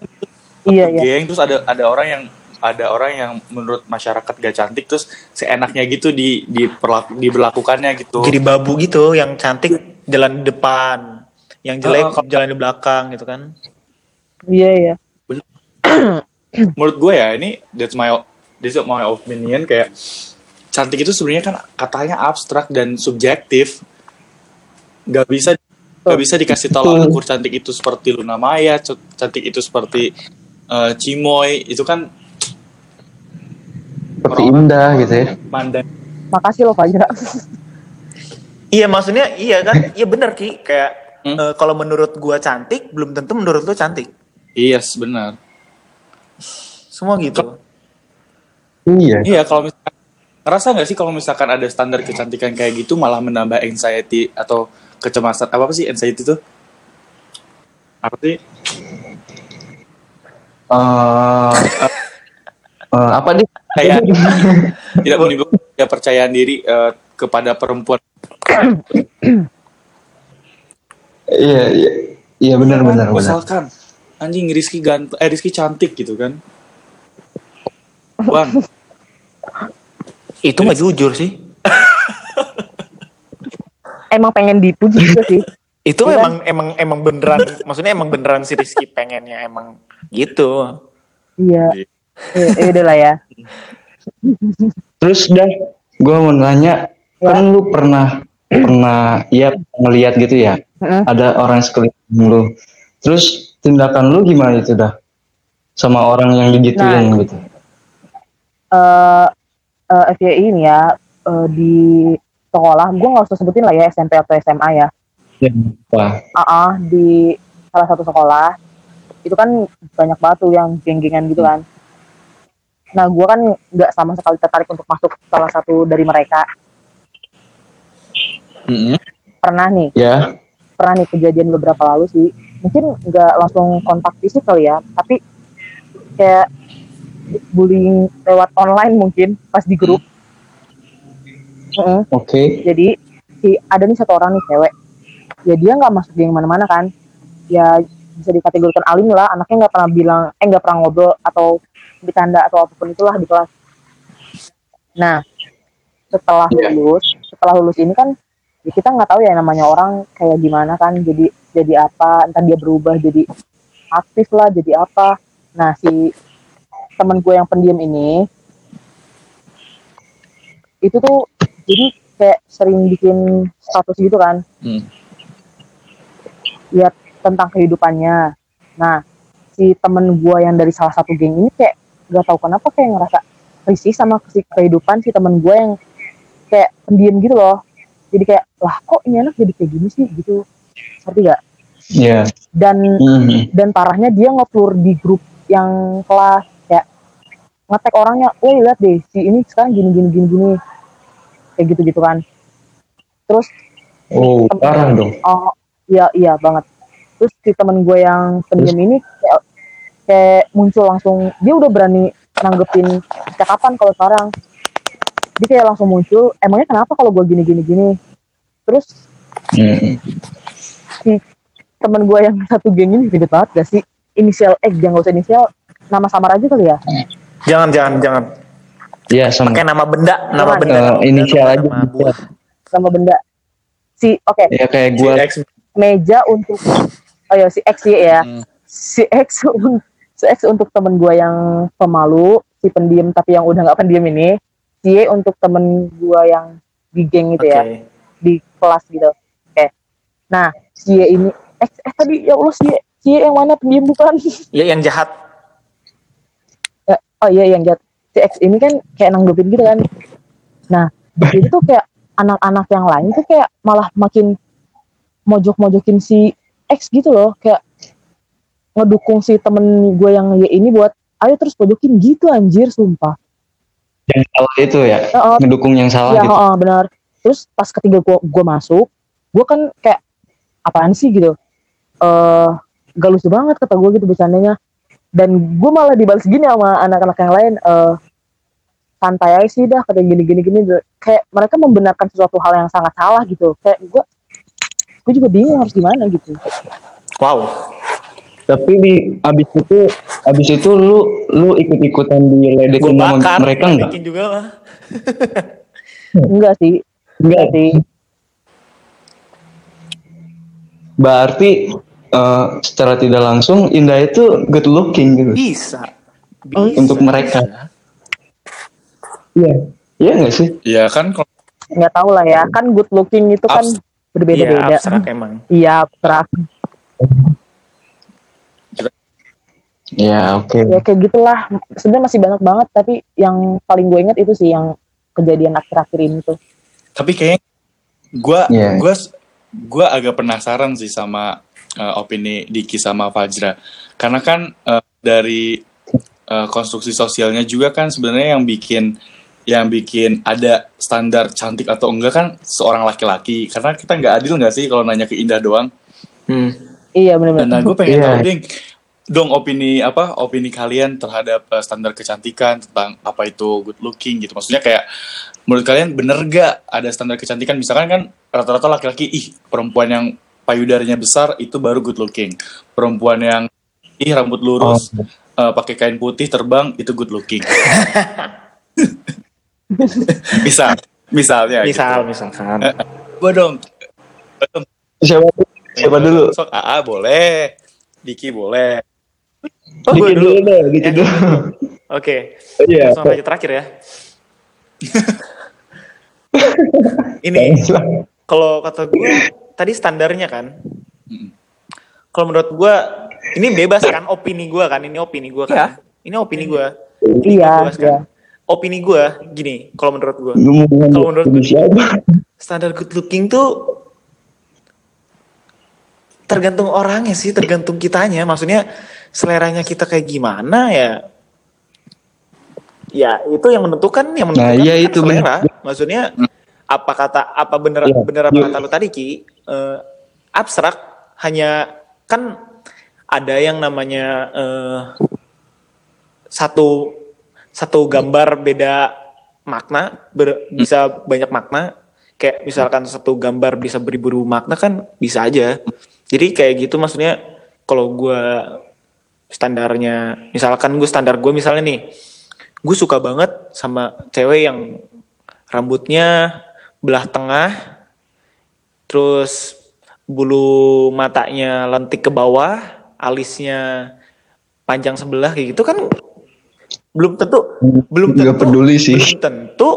Speaker 4: iya iya
Speaker 3: geng terus ada ada orang yang ada orang yang menurut masyarakat gak cantik terus seenaknya gitu di di diberlakukannya gitu.
Speaker 5: Jadi babu gitu yang cantik jalan di depan, yang jelek
Speaker 3: Oh, oh.
Speaker 5: jalan di belakang gitu kan.
Speaker 4: iya iya
Speaker 3: menurut gue ya ini that's my this is my opinion kayak cantik itu sebenarnya kan katanya abstrak dan subjektif nggak bisa nggak bisa dikasih tolak ukur cantik itu seperti Luna Maya, cantik itu seperti eh, Cimoy, itu kan
Speaker 1: seperti indah gitu ya
Speaker 3: mandang
Speaker 4: Makasih loh Fajra.
Speaker 5: Iya maksudnya iya kan, iya bener ki kayak
Speaker 3: Hmm.
Speaker 5: eh, kalau menurut gua cantik belum tentu menurut lu cantik.
Speaker 3: iya yes, benar.
Speaker 5: Semua gitu.
Speaker 1: iya
Speaker 3: Iya kalau misalkan ngerasa nggak sih kalau misalkan ada standar kecantikan kayak gitu malah menambah anxiety atau kecemasan apa, apa sih anxiety itu? Apa sih?
Speaker 1: Eh, eh, apa dia
Speaker 3: Kayak tidak menimbulkan kepercayaan diri eh, kepada perempuan.
Speaker 1: iya iya iya benar benar benar
Speaker 3: Misalkan anjing Rizky ganteng, eh Rizky cantik gitu kan? Bang,
Speaker 5: Itu mah jujur sih.
Speaker 4: Emang pengen dipuji juga sih.
Speaker 5: Itu
Speaker 4: Iya
Speaker 5: emang emang emang beneran maksudnya emang beneran si Rizky pengennya emang gitu.
Speaker 4: Iya.
Speaker 3: Iya.
Speaker 4: Ya, ya udah lah ya.
Speaker 1: terus dah gue mau nanya
Speaker 4: Ya.
Speaker 1: kan lu pernah pernah ya ngelihat gitu ya
Speaker 4: Heeh.
Speaker 1: ada orang sekeliling lu terus tindakan lu gimana itu dah sama orang yang digituin
Speaker 4: Nah.
Speaker 1: gitu
Speaker 4: eh eh, FYI ini ya eh, di sekolah. Gue nggak usah sebutin lah ya SMP atau SMA ya.
Speaker 1: Ya, wah
Speaker 4: ah di salah satu sekolah. Itu kan banyak banget tuh yang geng-gengan gitu kan. Nah gue kan nggak sama sekali tertarik untuk masuk salah satu dari mereka.
Speaker 3: Mm-mm.
Speaker 4: pernah nih.
Speaker 1: Ya.
Speaker 4: Pernah nih kejadian beberapa lalu sih. Mungkin nggak langsung kontak fisik kali ya tapi kayak bullying lewat online mungkin pas di grup. Mm-mm.
Speaker 1: oke.
Speaker 4: Jadi si ada nih satu orang nih cewek. Ya dia nggak masuk geng mana-mana kan. Ya bisa dikategorikan alim lah. Anaknya nggak pernah bilang eh nggak pernah ngobrol atau bercanda atau apa pun itulah di kelas. Nah setelah
Speaker 1: Iya.
Speaker 4: lulus setelah lulus ini kan ya kita nggak tahu ya namanya orang kayak gimana kan. Jadi jadi apa entar dia berubah jadi aktif lah jadi apa. Nah si temen gue yang pendiam ini itu tuh jadi kayak sering bikin status gitu kan.
Speaker 3: Hmm.
Speaker 4: ya tentang kehidupannya. Nah si temen gue yang dari salah satu geng ini kayak gak tahu kenapa kayak ngerasa risih sama si kehidupan si temen gue yang kayak pendiam gitu loh. Jadi kayak lah kok ini anak jadi kayak gini sih? Gitu. Ngerti gak
Speaker 1: ya
Speaker 4: dan
Speaker 1: Mhm.
Speaker 4: dan parahnya dia nge-upload di grup yang kelas ngetek orangnya, woi lihat deh si ini sekarang gini gini gini gini kayak gitu gitu kan. Terus
Speaker 1: oh parah dong
Speaker 4: oh iya iya banget. Terus si temen gue yang pendiam ini kayak, kayak muncul langsung dia udah berani nanggepin cakapan kalau sekarang. Dia kayak langsung muncul, emangnya kenapa kalau gue gini gini gini. Terus
Speaker 1: Mhm.
Speaker 4: si temen gue yang satu geng ini ribet banget gak sih? Inisial X, jangan usah inisial, nama samar aja kali ya.
Speaker 5: Jangan jangan jangan.
Speaker 1: ya sama.
Speaker 5: Pakai nama benda, nama benda.
Speaker 1: Eh,
Speaker 5: nama benda,
Speaker 1: inisial.
Speaker 5: Nama
Speaker 1: aja
Speaker 5: nama
Speaker 4: sama benda. Si oke.
Speaker 1: Ya kayak
Speaker 3: Si
Speaker 1: gue
Speaker 3: X.
Speaker 4: Meja untuk oh ya si X ya
Speaker 3: Hmm.
Speaker 4: si X si X untuk temen gue yang pemalu si pendiam tapi yang udah nggak pendiam ini. Si Y untuk temen gue yang di geng gitu ya
Speaker 5: Oke.
Speaker 4: di kelas gitu. Oke. Nah si Y ini X eh tadi ya Allah si Y. Si Y yang mana? Pendiam bukan?
Speaker 5: Ya yang jahat.
Speaker 4: Oh iya yang jat si X ini kan kayak nanggepin gitu kan. Nah jadi tuh kayak anak-anak yang lain tuh kayak malah makin mojok-mojokin si X gitu loh. Kayak ngedukung si temen gue yang Y ini buat ayo terus pojokin. Gitu anjir sumpah.
Speaker 1: Yang salah itu ya?
Speaker 4: Oh,
Speaker 1: ngedukung yang salah
Speaker 4: ya
Speaker 1: gitu?
Speaker 4: oh, benar. Terus pas ketiga gue gue masuk gue kan kayak apaan sih? gitu. Eh gak lucu banget kata gue gitu bercandanya dan gue malah dibalas gini sama anak-anak yang lain eh santai aja sih dah kata gini gini. Gini kayak mereka membenarkan sesuatu hal yang sangat salah gitu. Kayak gue gue juga bingung harus gimana gitu.
Speaker 5: Wow.
Speaker 1: tapi di abis itu abis itu lu lu ikut ikutan
Speaker 5: Gue
Speaker 1: diledekin sama mereka nggak?
Speaker 5: Bikin juga mah.
Speaker 4: enggak sih.
Speaker 1: Enggak
Speaker 4: sih.
Speaker 1: Berarti eh, secara tidak langsung Indah itu good looking gitu
Speaker 5: Bisa.
Speaker 4: Oh,
Speaker 5: Bisa.
Speaker 1: untuk mereka. iya iya nggak sih
Speaker 3: ya kan kalau
Speaker 4: nggak tahu lah ya kan good looking itu kan
Speaker 3: Abs-
Speaker 4: berbeda-beda.
Speaker 5: Iya, abstrak emang.
Speaker 4: Iya, abstrak.
Speaker 1: Ya oke.
Speaker 4: Ya kayak gitulah. Sebenarnya masih banyak banget, tapi yang paling gue inget itu sih yang kejadian akhir-akhir ini tuh.
Speaker 3: Tapi kayaknya gue
Speaker 1: Iya.
Speaker 3: gua gua agak penasaran sih sama eh, opini Diki sama Fajra. Karena kan eh, dari eh, konstruksi sosialnya juga kan sebenarnya yang bikin yang bikin ada standar cantik atau enggak kan seorang laki-laki. Karena kita nggak adil nggak sih kalau nanya ke Indah doang.
Speaker 5: Hmm.
Speaker 4: Iya benar-benar.
Speaker 3: Nah, gue pengen
Speaker 1: Iya.
Speaker 3: tahu ding, dong opini apa opini kalian terhadap eh, standar kecantikan tentang apa itu good looking gitu. Maksudnya kayak menurut kalian bener gak ada standar kecantikan? Misalkan kan rata-rata laki-laki, ih perempuan yang payudaranya besar itu baru good looking. Perempuan yang ih rambut lurus, eh, pakai kain putih terbang itu good looking. Misal, misalnya.
Speaker 5: Misal, misalkan.
Speaker 3: Gue dong.
Speaker 1: Siapa siapa dulu?
Speaker 3: Sok AA boleh, Diki boleh.
Speaker 5: Oh, gue dulu.
Speaker 1: deh, gitu
Speaker 5: Ya.
Speaker 1: dulu.
Speaker 5: Oke.
Speaker 1: Iya.
Speaker 5: Langsung aja terakhir ya. Ini kalau kata gue tadi standarnya kan.
Speaker 3: Mm.
Speaker 5: Kalau menurut gue ini bebas kan opini gue kan ini opini gue kan.
Speaker 3: Iya.
Speaker 5: Ini opini gue.
Speaker 4: Iya,
Speaker 5: bebas kan.
Speaker 4: iya.
Speaker 5: Opini gue gini. Kalau menurut gue Kalau menurut gue- standar good looking tuh tergantung orangnya sih, tergantung kitanya. Maksudnya seleranya kita kayak gimana ya? Ya itu yang menentukan, yang menentukan
Speaker 1: Nah, iya
Speaker 5: kan
Speaker 1: itu,
Speaker 5: selera. Maksudnya apa kata apa bener
Speaker 1: Iya.
Speaker 5: bener apa kata lu tadi ki? Eh, abstrak hanya kan ada yang namanya eh, satu satu gambar beda makna ber- bisa banyak makna. Kayak misalkan satu gambar bisa beribu-ribu makna kan bisa aja. Jadi kayak gitu maksudnya kalau gue standarnya misalkan gue standar gue misalnya nih gue suka banget sama cewek yang rambutnya belah tengah terus bulu matanya lentik ke bawah alisnya panjang sebelah kayak gitu kan belum tentu belum tentu
Speaker 1: peduli sih.
Speaker 5: belum tentu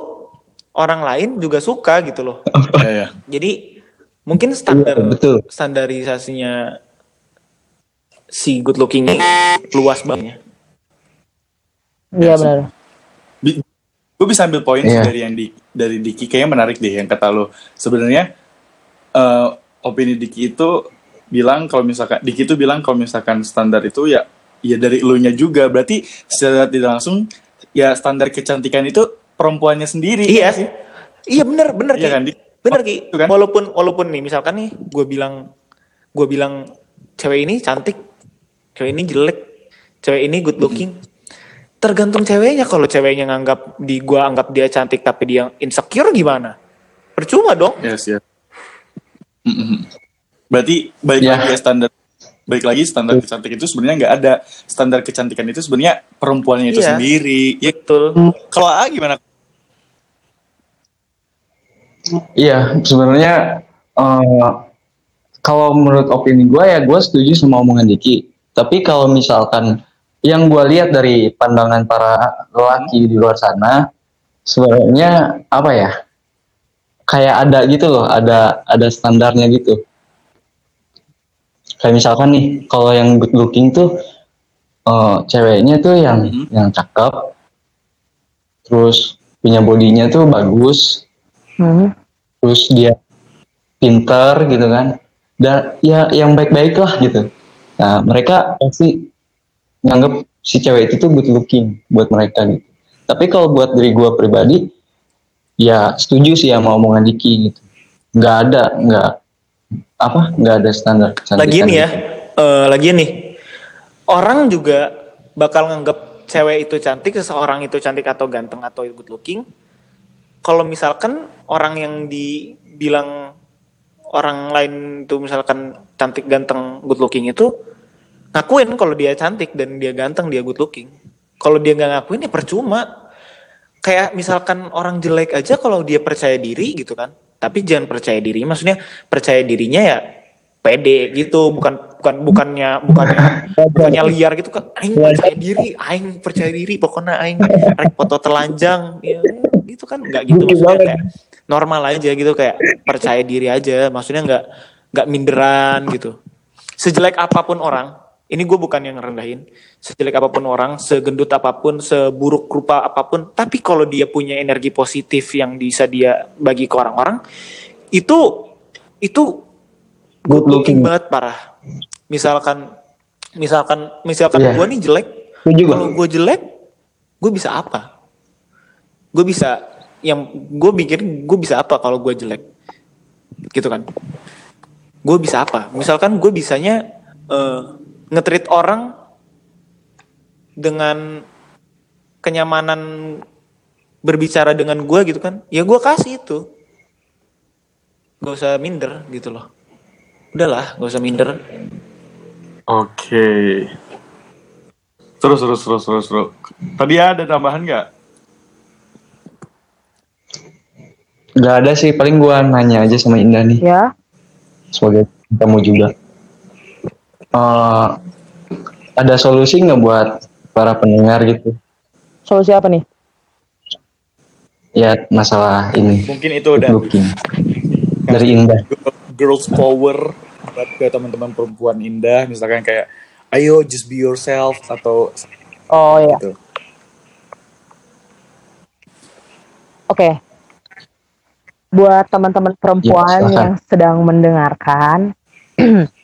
Speaker 5: orang lain juga suka gitu loh
Speaker 3: Iya, iya.
Speaker 5: jadi mungkin standar
Speaker 1: Iya, betul.
Speaker 5: standarisasinya si good looking ini luas banget
Speaker 4: Iya benar.
Speaker 3: gue bisa ambil poin
Speaker 1: Iya.
Speaker 3: dari yang di dari Diki kayaknya menarik deh yang kata lo sebenarnya eh, opini Diki itu bilang kalau misalkan Diki itu bilang kalau misalkan standar itu ya ya dari elunya juga berarti secara tidak langsung ya standar kecantikan itu perempuannya sendiri
Speaker 5: iya
Speaker 3: sih
Speaker 5: iya bener bener
Speaker 3: Iya
Speaker 5: Ki.
Speaker 3: kan, Dik?
Speaker 5: bener
Speaker 3: Oh,
Speaker 5: ki
Speaker 3: kan?
Speaker 5: walaupun walaupun nih misalkan nih gue bilang gue bilang cewek ini cantik cewek ini jelek cewek ini good looking tergantung ceweknya kalau ceweknya nganggap di gua anggap dia cantik tapi dia insecure gimana percuma dong
Speaker 3: yes yes. Berarti balik
Speaker 1: Ya.
Speaker 3: lagi ya standar balik lagi standar kecantikan itu sebenarnya nggak ada standar kecantikan itu sebenarnya perempuannya itu
Speaker 5: Iya.
Speaker 3: sendiri ya
Speaker 5: betul
Speaker 3: kalau A gimana
Speaker 1: Iya, sebenarnya eh, kalau menurut opini gue ya gue setuju sama omongan Diki. Tapi kalau misalkan yang gue lihat dari pandangan para lelaki di luar sana, sebenarnya apa ya? Kayak ada gitu loh, ada ada standarnya gitu. Kayak misalkan nih, kalau yang good looking tuh eh, ceweknya tuh yang
Speaker 3: Mhm.
Speaker 1: yang cakep, terus punya bodinya tuh bagus,
Speaker 4: Hmm.
Speaker 1: terus dia pinter gitu kan dan ya yang baik-baik lah gitu nah mereka pasti nganggap si cewek itu tuh good looking buat mereka gitu tapi kalau buat diri gue pribadi ya setuju sih sama omongan Diki gitu nggak ada nggak apa nggak ada standar kecantikan
Speaker 5: Lagian ya,
Speaker 1: gitu.
Speaker 5: eh lagian nih, orang juga bakal nganggap cewek itu cantik, seseorang itu cantik atau ganteng atau good looking. Kalau misalkan orang yang dibilang orang lain tuh misalkan cantik, ganteng, good looking itu ngakuin kalau dia cantik dan dia ganteng, dia good looking. Kalau dia nggak ngakuin ya percuma. Kayak misalkan orang jelek aja kalau dia percaya diri gitu kan. Tapi jangan percaya diri, maksudnya percaya dirinya ya pede gitu, bukan bukan bukannya bukannya bukannya liar gitu kan. Aing percaya diri, aing percaya diri, pokoknya aing rek foto telanjang, ya gitu kan nggak gitu maksudnya kayak normal aja gitu kayak percaya diri aja maksudnya nggak nggak minderan gitu sejelek apa pun orang ini gue bukan yang rendahin sejelek apa pun orang segendut apa pun seburuk rupa apa pun. Tapi kalau dia punya energi positif yang bisa dia bagi ke orang-orang itu itu
Speaker 1: Good looking.
Speaker 5: banget parah. Misalkan misalkan misalkan
Speaker 1: Iya.
Speaker 5: gue nih jelek kalau gue jelek gue bisa apa? Gue bisa yang gue mikir gue bisa apa kalau gue jelek? Gitu kan. Gue bisa apa? Misalkan gue bisanya eh, nge-treat orang dengan kenyamanan berbicara dengan gue gitu kan ya gue kasih itu gak usah minder gitu loh udahlah gak usah minder
Speaker 3: Oke. Terus terus terus terus terus. Tadi ada tambahan nggak?
Speaker 1: Gak ada sih, paling gua nanya aja sama Indah nih
Speaker 4: Ya,
Speaker 1: sebagai kamu juga. Eh, ada solusi nggak buat para pendengar gitu?
Speaker 4: solusi apa nih?
Speaker 1: Ya masalah ini
Speaker 3: Mungkin itu udah
Speaker 1: looking dari Indah.
Speaker 3: girls power buat ke teman-teman perempuan indah. Misalkan kayak, ayo just be yourself atau
Speaker 4: Oh ya,
Speaker 3: gitu.
Speaker 4: oke. Buat teman-teman perempuan
Speaker 1: silakan.
Speaker 4: yang sedang mendengarkan,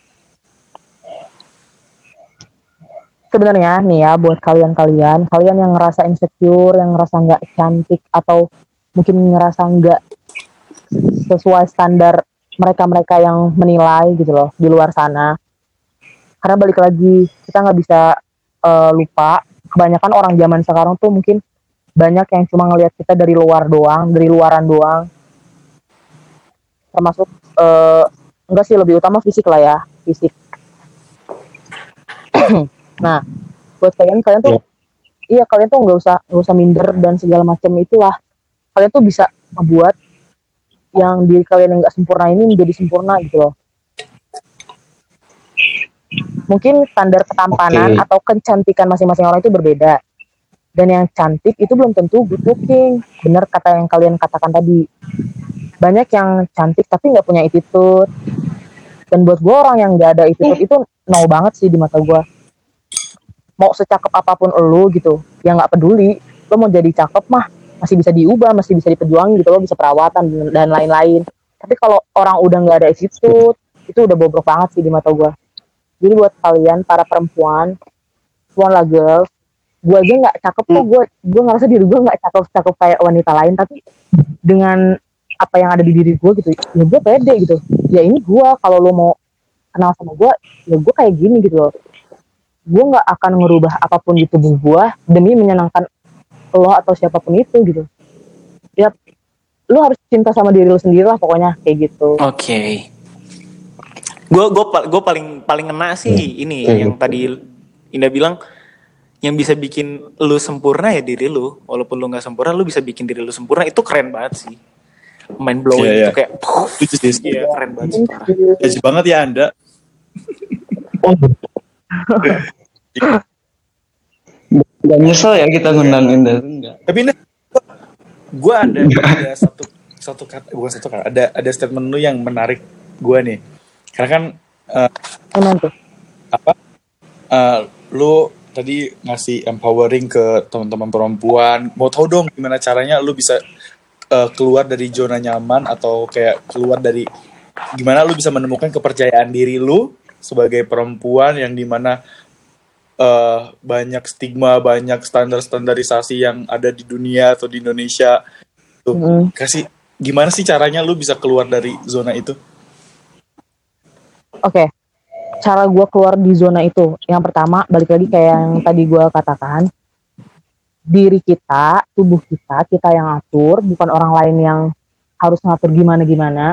Speaker 4: sebenarnya nih ya buat kalian-kalian, kalian yang ngerasa insecure, yang ngerasa nggak cantik atau mungkin ngerasa nggak sesuai standar mereka-mereka yang menilai gitu loh di luar sana. Karena balik lagi kita nggak bisa eh, lupa, kebanyakan orang zaman sekarang tuh mungkin banyak yang cuma ngelihat kita dari luar doang, dari luaran doang. Termasuk eh, enggak sih lebih utama fisik lah ya, fisik. nah, buat kalian kalian tuh iya kalian tuh nggak usah nggak usah minder dan segala macam itulah. Kalian tuh bisa membuat yang diri kalian yang nggak sempurna ini menjadi sempurna gitu loh. Mungkin standar ketampanan
Speaker 1: Oke.
Speaker 4: atau kecantikan masing-masing orang itu berbeda. Dan yang cantik itu belum tentu good looking. Bener kata yang kalian katakan tadi. Banyak yang cantik tapi nggak punya attitude. Dan buat gue orang yang nggak ada attitude itu no banget sih di mata gue. Mau secakep apa pun lu gitu, yang nggak peduli. Lo mau jadi cakep mah masih bisa diubah, masih bisa diperjuangin gitu, lo bisa perawatan dan- lain-lain. Tapi kalau orang udah nggak ada attitude, itu udah bobrok banget sih di mata gue. Jadi buat kalian para perempuan, lah girls, gue aja nggak cakep kok gue gue ngerasa diri gue nggak cakep cakep kayak wanita lain tapi dengan apa yang ada di diri gue gitu ya gue pede gitu ya ini gue kalau lo mau kenal sama gue ya gue kayak gini gitu loh gue nggak akan ngerubah apa pun di tubuh gue demi menyenangkan lo atau siapa pun itu gitu ya lo harus cinta sama diri lo sendiri lah pokoknya kayak gitu
Speaker 5: Oke. Gue gue gue paling paling ngena sih ini
Speaker 1: Oke.
Speaker 5: yang tadi Indah bilang yang bisa bikin lu sempurna ya diri lu. Walaupun lu nggak sempurna, lu bisa bikin diri lu sempurna. Itu keren banget sih. Mind blowing
Speaker 3: Iya,
Speaker 5: itu
Speaker 3: iya.
Speaker 5: kayak puff,
Speaker 3: sih.
Speaker 5: Iya, keren banget sih. parah.
Speaker 3: Banget ya Anda.
Speaker 1: Gak nyesel ya kita ngundang Indah tuh enggak.
Speaker 3: Tapi ini gue ada ada satu satu kata bukan satu kata ada ada statement lu yang menarik gue nih. Karena kan eh,
Speaker 4: tuh?
Speaker 3: apa eh, lu tadi ngasih empowering ke teman-teman perempuan. Mau tahu dong gimana caranya lu bisa eh, keluar dari zona nyaman atau kayak keluar dari gimana lu bisa menemukan kepercayaan diri lu sebagai perempuan yang di mana eh, banyak stigma banyak standar standarisasi yang ada di dunia atau di Indonesia tuh
Speaker 4: Mm.
Speaker 3: kasih gimana sih caranya lu bisa keluar dari zona itu
Speaker 4: Oke, cara gue keluar di zona itu, yang pertama balik lagi kayak yang tadi gue katakan, diri kita, tubuh kita, kita yang atur, bukan orang lain yang harus ngatur gimana gimana.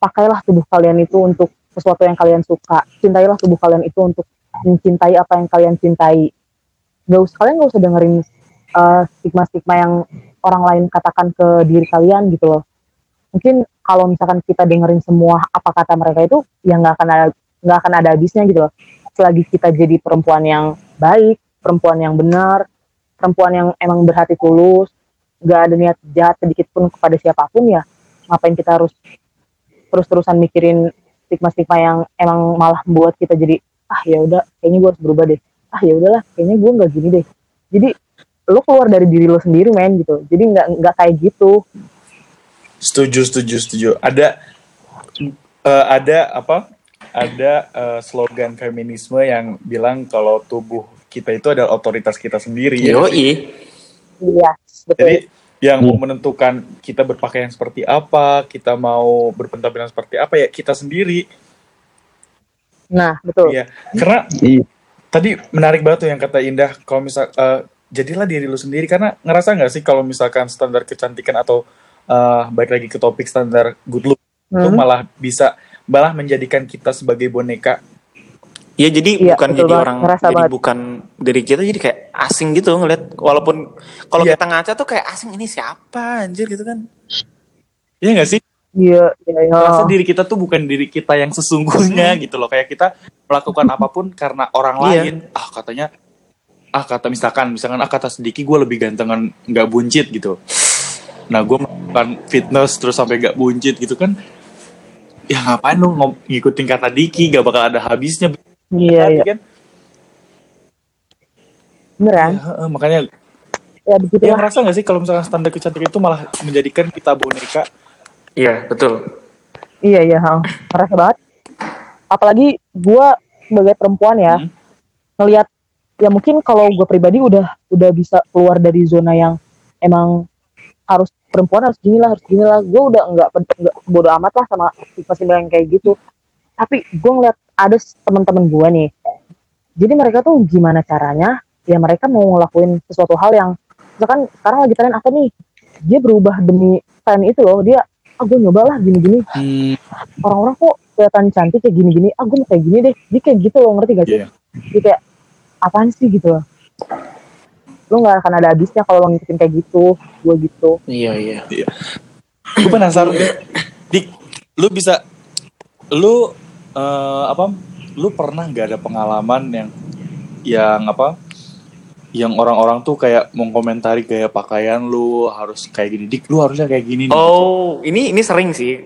Speaker 4: Pakailah tubuh kalian itu untuk sesuatu yang kalian suka, cintailah tubuh kalian itu untuk mencintai apa yang kalian cintai. Gak usah kalian gak usah dengerin uh, stigma-stigma yang orang lain katakan ke diri kalian gitu loh. Mungkin kalau misalkan kita dengerin semua apa kata mereka itu ya nggak akan ada nggak akan ada habisnya gitu loh. Selagi kita jadi perempuan yang baik perempuan yang benar perempuan yang emang berhati tulus nggak ada niat jahat sedikit pun kepada siapa pun ya ngapain kita harus terus-terusan mikirin stigma-stigma yang emang malah membuat kita jadi ah ya udah kayaknya gue harus berubah deh ah ya udahlah kayaknya gue nggak gini deh jadi lo keluar dari diri lo sendiri men gitu jadi nggak nggak kayak gitu
Speaker 3: Setuju, setuju, setuju. Ada eh, ada apa? Ada eh, slogan feminisme yang bilang kalau tubuh kita itu adalah otoritas kita sendiri. ya?
Speaker 5: Yoi.
Speaker 4: iya betul
Speaker 3: Jadi yang mau menentukan kita berpakaian seperti apa, kita mau berpenampilan seperti apa ya kita sendiri.
Speaker 4: nah betul
Speaker 3: Iya. Karena
Speaker 1: Iya.
Speaker 3: tadi menarik banget tuh yang kata Indah kalau misal eh, jadilah diri lu sendiri karena ngerasa nggak sih kalau misalkan standar kecantikan atau eh, balik lagi ke topik standar good look itu
Speaker 4: Hmm.
Speaker 3: malah bisa malah menjadikan kita sebagai boneka
Speaker 5: Ya jadi
Speaker 4: Iya,
Speaker 5: bukan jadi
Speaker 4: banget.
Speaker 5: orang
Speaker 4: Ngerasa
Speaker 5: jadi
Speaker 4: banget.
Speaker 5: bukan dari kita jadi kayak asing gitu ngeliat walaupun kalau
Speaker 3: Iya.
Speaker 5: kita ngaca tuh kayak asing ini siapa anjir gitu kan.
Speaker 3: Iya nggak sih?
Speaker 4: iya iya iya.
Speaker 3: Merasa diri kita tuh bukan diri kita yang sesungguhnya gitu loh. Kayak kita melakukan apa pun karena orang
Speaker 5: Iya.
Speaker 3: lain. Ah katanya, ah kata misalkan, misalkan ah kata sedikit gue lebih gantengan nggak buncit gitu. Nah gue melakukan fitness terus sampai nggak buncit gitu kan. Ya ngapain lu ngikutin kata Diki, gak bakal ada habisnya.
Speaker 4: Iya iya
Speaker 3: kan?
Speaker 4: beneran
Speaker 3: Ya, heeh, makanya
Speaker 4: ya begitu
Speaker 3: ya
Speaker 4: lah
Speaker 3: ngerasa gak sih kalau misalkan standar kecantikan itu malah menjadikan kita boneka
Speaker 5: Iya betul.
Speaker 4: iya iya ha. ngerasa banget apalagi gua sebagai perempuan ya
Speaker 3: Hmm.
Speaker 4: ngelihat ya mungkin kalau gue pribadi udah udah bisa keluar dari zona yang emang harus perempuan harus gini lah harus gini lah gue udah nggak ped- nggak bodo amat lah sama stigma yang kayak gitu tapi gue ngeliat ada teman-teman gue nih. Jadi mereka tuh gimana caranya? Ya mereka mau ngelakuin sesuatu hal yang misalkan sekarang lagi tren apa nih? Dia berubah demi tren itu loh. Dia ah gue nyoba lah gini-gini.
Speaker 3: Hmm,
Speaker 4: orang-orang kok kelihatan cantik kayak gini-gini. Ah gue mau kayak gini deh. Dia kayak gitu loh ngerti gak sih?
Speaker 3: Iya.
Speaker 4: dia kayak apaan sih? Gitu loh. Lu nggak akan ada habisnya kalau lo ngikutin kayak gitu gue gitu.
Speaker 5: Iya iya.
Speaker 3: gue penasaran dik. Lu bisa lu eh, apa lu pernah nggak ada pengalaman yang yang apa yang orang-orang tuh kayak mengkomentari gaya pakaian lu harus kayak gini dik lu harusnya kayak gini nih.
Speaker 5: Oh ini ini sering sih.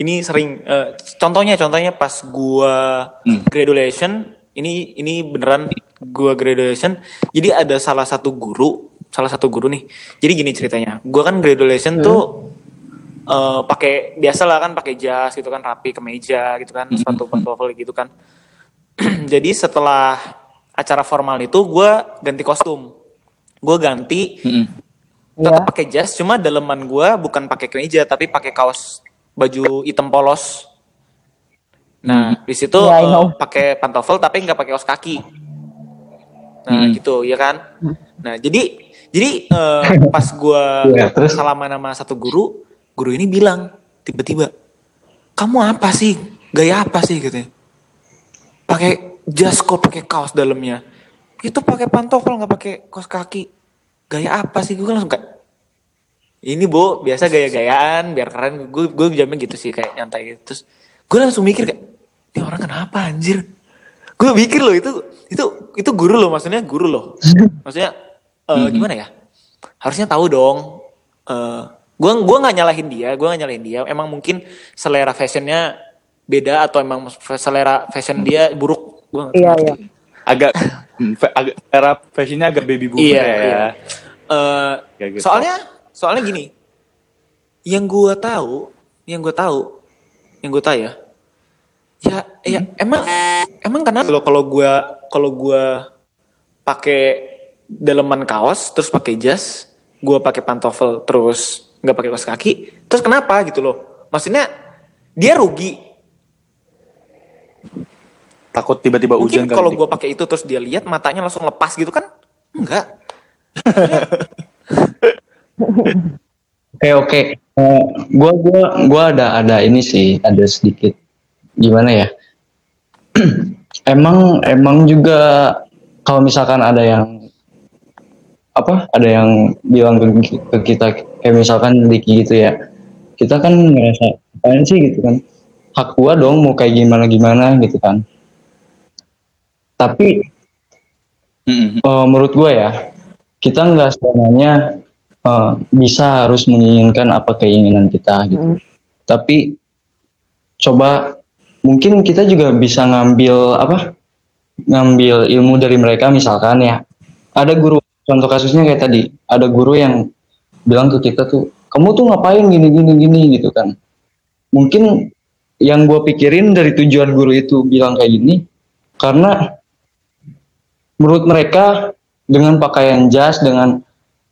Speaker 5: Ini sering. eh, contohnya contohnya pas gua
Speaker 3: Hmm.
Speaker 5: graduation ini ini beneran gua graduation. Jadi ada salah satu guru salah satu guru nih. Jadi gini ceritanya. Gua kan graduation tuh eh, pakai biasa lah kan pakai jas gitu kan rapi kemeja gitu kan sepatu pantofel gitu kan. Jadi setelah acara formal itu gua ganti kostum. Gue ganti
Speaker 3: Mm-mm.
Speaker 5: tetap
Speaker 4: ya
Speaker 5: pakai jas cuma daleman gua bukan pakai kemeja tapi pakai kaos baju hitam polos nah di situ
Speaker 4: Yeah, I
Speaker 5: eh,
Speaker 4: know.
Speaker 5: pakai pantofel tapi nggak pakai kaos kaki nah
Speaker 3: Hmm.
Speaker 5: gitu ya kan nah jadi jadi eh, pas gua
Speaker 1: Iya, terus?
Speaker 5: salaman sama satu guru guru ini bilang tiba-tiba kamu apa sih? Gaya apa sih? gitu pakai jas kok pakai kaos dalamnya. Itu pakai pantofel nggak pakai kaos kaki. Gaya apa sih? Gue langsung kayak ini bu biasa gaya-gayaan biar keren. Gue gue jamnya gitu sih kayak nyantai gitu. Terus gue langsung mikir kayak ini orang kenapa anjir? Gue mikir loh itu itu itu guru loh maksudnya guru loh. Maksudnya eh, gimana ya? Harusnya tahu dong eh gue gua nggak nyalahin dia gue nggak nyalahin dia emang mungkin selera fashionnya beda atau emang selera fashion dia buruk gue
Speaker 4: Iya, iya.
Speaker 3: agak hmm, agak era fashionnya agak baby boomer
Speaker 5: Iya,
Speaker 3: ya.
Speaker 5: iya. Eh,
Speaker 3: Kayak gitu.
Speaker 5: soalnya soalnya gini yang gua tahu yang gue tahu yang gue tahu ya ya ya emang emang karena kalau kalau gua kalau gua pakai daleman kaos terus pakai jas gua pakai pantofel terus nggak pakai kaos kaki terus kenapa gitu loh? Maksudnya dia rugi.
Speaker 3: Takut tiba-tiba hujan
Speaker 5: mungkin kalau gua pakai itu terus dia lihat matanya langsung lepas gitu kan? Enggak.
Speaker 1: Oke oke. Eh, gua gua gua ada ada ini sih ada sedikit. Gimana ya? emang emang juga kalau misalkan ada yang apa ada yang bilang ke, ke kita kayak misalkan Diki gitu ya kita kan ngerasa apaan sih gitu kan hak gua dong mau kayak gimana gimana gitu kan tapi
Speaker 3: Mm-mm.
Speaker 1: Eh, menurut gue ya kita nggak selamanya eh, bisa harus menginginkan apa keinginan kita gitu.
Speaker 4: Mm.
Speaker 1: Tapi coba mungkin kita juga bisa ngambil apa? Ngambil ilmu dari mereka misalkan ya. Ada guru contoh kasusnya kayak tadi, ada guru yang bilang ke kita tuh, kamu tuh ngapain gini gini gini gitu kan. Mungkin yang gue pikirin dari tujuan guru itu bilang kayak gini, karena menurut mereka dengan pakaian jas dengan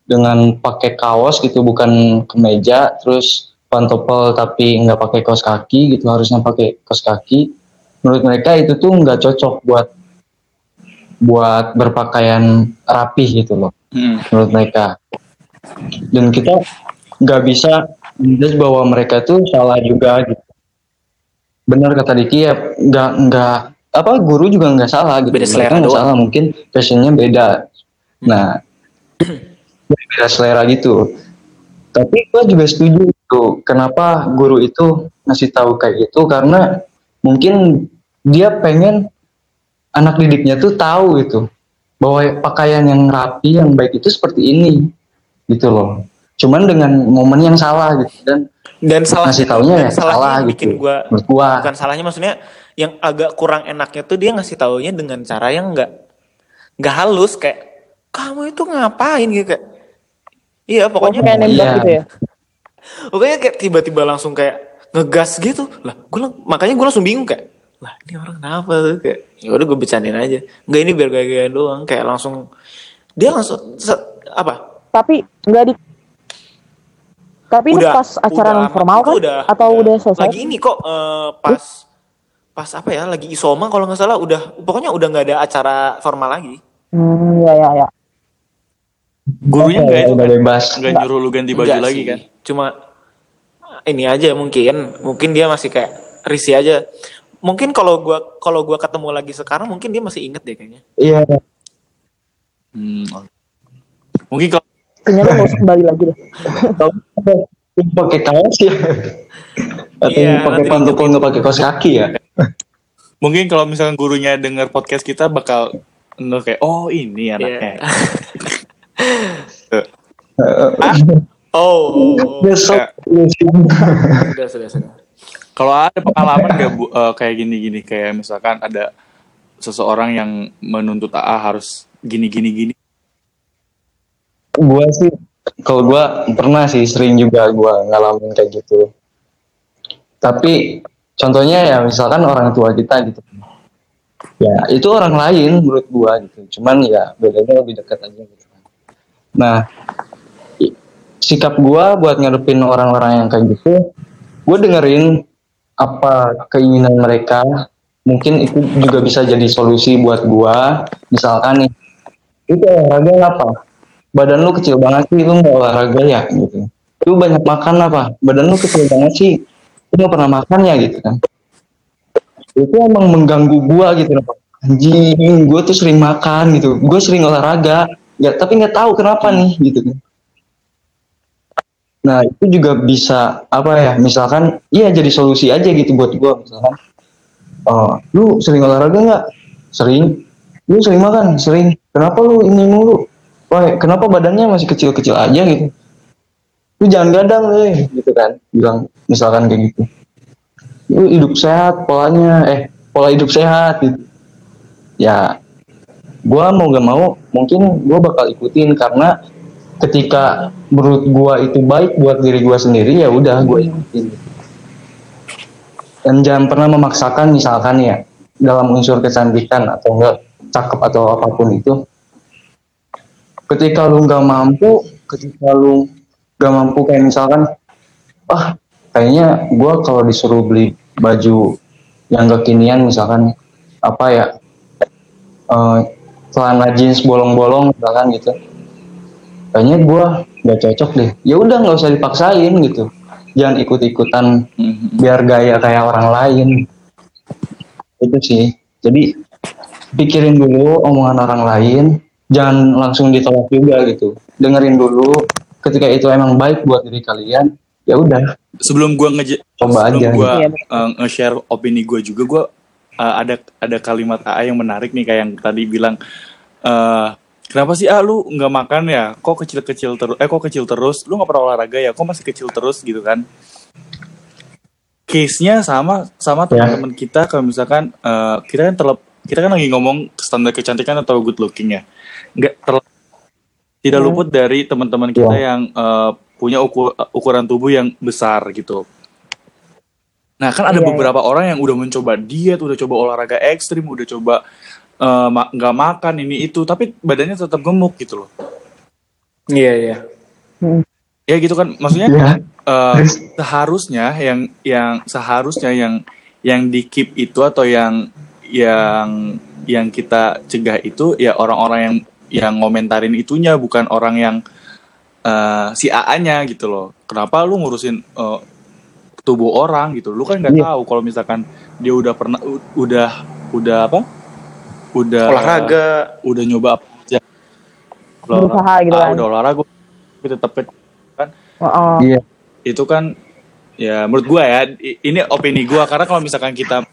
Speaker 1: dengan pakai kaos gitu bukan kemeja terus pantopel tapi nggak pakai kaos kaki gitu harusnya pakai kaos kaki menurut mereka itu tuh nggak cocok buat buat berpakaian rapih gitu loh
Speaker 3: Hmm.
Speaker 1: menurut mereka dan kita nggak bisa bahwa mereka tuh salah juga gitu. Benar kata Diki ya nggak nggak apa guru juga nggak salah gitu.
Speaker 5: Beda selera
Speaker 1: nggak salah mungkin fashionnya beda. Nah beda selera gitu. Tapi gue juga setuju tuh kenapa guru itu ngasih tahu kayak gitu karena mungkin dia pengen anak didiknya tuh tahu gitu bahwa pakaian yang rapi yang baik itu seperti ini gitu loh. Cuman dengan momen yang salah gitu. Dan
Speaker 5: dan salah
Speaker 1: ngasih taunya ya salah
Speaker 5: yang bikin
Speaker 1: gitu
Speaker 5: gua
Speaker 1: gua.
Speaker 5: bukan salahnya maksudnya yang agak kurang enaknya tuh dia ngasih taunya dengan cara yang enggak nggak halus kayak kamu itu ngapain? gitu kayak iya pokoknya
Speaker 4: kayak nembak
Speaker 1: iya.
Speaker 4: gitu ya?
Speaker 5: Pokoknya kayak tiba-tiba langsung kayak ngegas gitu. Lah gue makanya gue langsung bingung kayak lah ini orang kenapa tuh? Kayak ya udah gue bercandain aja. Nggak ini biar gaya-gaya doang. Kayak langsung dia langsung se- apa
Speaker 4: tapi nggak di tapi itu pas acara non formal kan? atau udah selesai?
Speaker 5: Lagi ini kok eh, pas pas apa ya lagi isoma kalau nggak salah udah pokoknya udah nggak ada acara formal lagi.
Speaker 4: Hmm ya ya ya.
Speaker 3: Gurunya nggak itu
Speaker 1: udah
Speaker 3: kan?
Speaker 1: bebas.
Speaker 3: Nggak nyuruh lu ganti baju
Speaker 5: Enggak
Speaker 3: lagi
Speaker 5: sih.
Speaker 3: kan?
Speaker 5: cuma ini aja mungkin. Mungkin dia masih kayak risih aja. Mungkin kalau gua kalau gua ketemu lagi sekarang mungkin dia masih inget deh kayaknya.
Speaker 1: Iya.
Speaker 3: Hmm. Mungkin kalau
Speaker 4: kayaknya lo nggak usah kembali lagi deh.
Speaker 1: Pakai kaos ya? Atau
Speaker 5: Iya,
Speaker 1: yang pakai
Speaker 5: nanti
Speaker 1: pantopel nggak pakai kaos kaki ya?
Speaker 3: Mungkin kalau misalkan gurunya dengar podcast kita bakal nge kayak oh ini anaknya.
Speaker 5: oh, oh, oh.
Speaker 1: besok.
Speaker 5: Sudah sudah sudah.
Speaker 3: Kalau ada pengalaman gak bu, eh, kayak gini-gini kayak misalkan ada seseorang yang menuntut AA harus gini-gini gini.
Speaker 1: Gua sih kalau gua pernah sih sering juga gua ngalamin kayak gitu. Tapi contohnya ya misalkan orang tua kita gitu. Ya itu orang lain menurut gua gitu. Cuman ya bedanya lebih dekat aja gitu. Nah sikap gua buat ngadepin orang-orang yang kayak gitu gua dengerin apa keinginan mereka. Mungkin itu juga bisa jadi solusi buat gua. Misalkan nih itu olahraga apa badan lu kecil banget sih lu nggak olahraga ya gitu. Lu banyak makan apa? Badan lu kecil banget sih lu nggak pernah makan ya gitu kan. Itu emang mengganggu gua gitu. Anjing gua tuh sering makan gitu. Gua sering olahraga nggak tapi nggak tahu kenapa nih gitu kan. Nah itu juga bisa apa ya misalkan iya jadi solusi aja gitu buat gua misalkan. Oh lu sering olahraga nggak? Sering. Lu sering makan? Sering. Kenapa lu ini mulu Wah, kenapa badannya masih kecil-kecil aja gitu? Lu jangan gadang deh, gitu kan? Bilang misalkan kayak gitu. Lu hidup sehat polanya, eh pola hidup sehat gitu. Ya, gua mau gak mau, mungkin gua bakal ikutin karena ketika menurut gua itu baik buat diri gua sendiri ya udah gua ikutin. Dan jangan pernah memaksakan misalkan ya dalam unsur kecantikan atau enggak cakep atau apa pun itu ketika lu nggak mampu ketika lu nggak mampu kayak misalkan ah kayaknya gua kalau disuruh beli baju yang kekinian misalkan apa ya eh, celana jeans bolong-bolong misalkan gitu kayaknya gua nggak cocok deh. Ya udah nggak usah dipaksain gitu. Jangan ikut-ikutan
Speaker 3: Mhm.
Speaker 1: biar gaya kayak orang lain. Itu sih. Jadi pikirin dulu omongan orang lain jangan langsung ditolak juga gitu. Dengerin dulu. Ketika itu emang baik buat diri kalian ya udah.
Speaker 3: Sebelum gua nge
Speaker 1: Coba
Speaker 3: sebelum
Speaker 1: aja.
Speaker 3: gua
Speaker 4: Iya,
Speaker 3: eh, nge-share opini gua juga gua eh, ada ada kalimat AA yang menarik nih kayak yang tadi bilang eh kenapa sih ah lu nggak makan ya? Kok kecil-kecil terus eh kok kecil terus? Lu nggak pernah olahraga ya? Kok masih kecil terus? Gitu kan. Case-nya sama sama
Speaker 1: Ya.
Speaker 3: teman-teman kita kalau misalkan eh, kita kan terlep kita kan lagi ngomong standar kecantikan atau good looking ya nggak terlep- tidak
Speaker 4: Hmm.
Speaker 3: luput dari teman-teman kita
Speaker 1: Ya.
Speaker 3: yang eh, punya ukur- ukuran tubuh yang besar gitu nah kan ada
Speaker 4: Iya, iya.
Speaker 3: beberapa orang yang udah mencoba diet udah coba olahraga ekstrim udah coba eh, ma- nggak makan ini itu tapi badannya tetap gemuk gitu loh
Speaker 5: Iya iya.
Speaker 3: ya gitu kan maksudnya
Speaker 1: Ya.
Speaker 3: eh,
Speaker 1: Terus?
Speaker 3: seharusnya yang yang seharusnya yang yang di keep itu atau yang yang yang kita cegah itu ya orang-orang yang yang ngomentarin itunya bukan orang yang eh, si AA-nya gitu loh kenapa lu ngurusin eh, tubuh orang gitu lu kan nggak
Speaker 1: Iya.
Speaker 3: tahu kalau misalkan dia udah pernah udah udah apa udah
Speaker 5: Olahraga.
Speaker 3: udah nyoba apa aja
Speaker 4: Berusaha gitu
Speaker 3: Ah,
Speaker 4: kan.
Speaker 3: udah olahraga tapi tetap kan
Speaker 4: Heeh.
Speaker 1: Iya.
Speaker 3: itu kan ya menurut gua ya ini opini gua karena kalau misalkan kita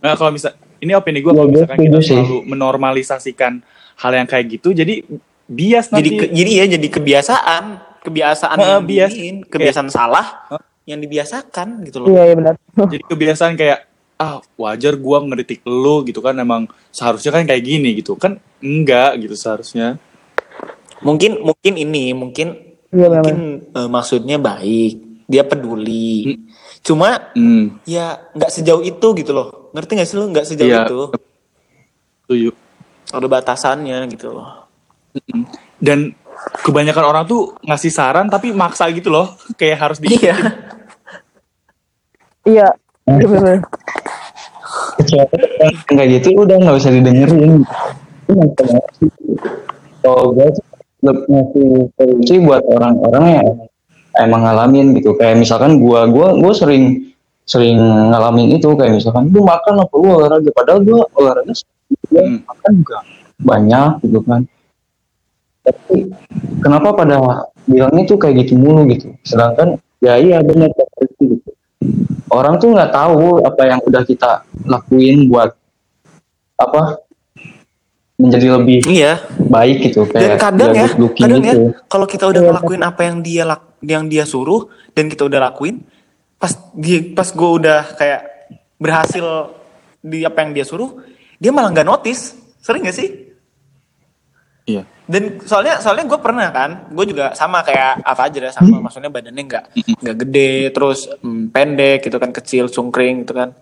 Speaker 3: nah, kalau misal ini opini gua kalau
Speaker 1: Ya, gue
Speaker 3: misalkan kita selalu menormalisasikan hal yang kayak gitu jadi bias
Speaker 5: Jadi
Speaker 3: nanti
Speaker 5: ke- jadi ya jadi kebiasaan, kebiasaan
Speaker 3: Heeh,
Speaker 5: yang
Speaker 3: bias.
Speaker 5: diinin, kebiasaan salah yang dibiasakan gitu loh.
Speaker 4: Iya, iya benar.
Speaker 3: jadi kebiasaan kayak ah wajar gua ngeritik lu gitu kan emang seharusnya kan kayak gini gitu kan enggak gitu seharusnya
Speaker 5: Mungkin mungkin ini mungkin
Speaker 4: Iya benar.
Speaker 5: mungkin eh, maksudnya baik, dia peduli. Cuma
Speaker 3: hmm,
Speaker 5: ya nggak sejauh itu gitu loh. Ngerti nggak sih lu nggak sejauh
Speaker 3: Iya.
Speaker 5: itu?
Speaker 3: setuju.
Speaker 5: Ada batasannya gitu loh.
Speaker 3: dan kebanyakan orang tuh ngasih saran tapi maksa gitu loh kayak harus di
Speaker 5: Iya.
Speaker 4: Iya. Iya benar.
Speaker 1: Kayak gitu udah nggak usah didengerin kalau gue ngasih solusi buat orang-orang yang emang ngalamin gitu kayak misalkan gua gua gua sering sering ngalamin itu kayak misalkan lu makan apa lu olahraga padahal gua olahraga
Speaker 3: Hmm.
Speaker 1: makan juga banyak gitu kan tapi kenapa pada bilangnya tuh kayak gitu mulu gitu sedangkan ya iya benar kayak gitu gitu orang tuh nggak tahu apa yang udah kita lakuin buat apa menjadi lebih
Speaker 5: Iya.
Speaker 1: baik gitu
Speaker 5: Dan
Speaker 1: kayak
Speaker 5: kadang
Speaker 1: dia
Speaker 5: ya, kadang ya,
Speaker 1: gitu.
Speaker 5: kalau kita udah
Speaker 4: Iya.
Speaker 5: ngelakuin apa yang dia lak- yang dia suruh dan kita udah lakuin, pas dia pas gue udah kayak berhasil di apa yang dia suruh, dia malah nggak notice. Sering gak sih?
Speaker 3: iya
Speaker 5: Dan soalnya soalnya gue pernah kan, gue juga sama kayak apa aja sama, maksudnya badannya nggak nggak gede, terus mm, pendek gitu kan, kecil, cungkring gitu kan.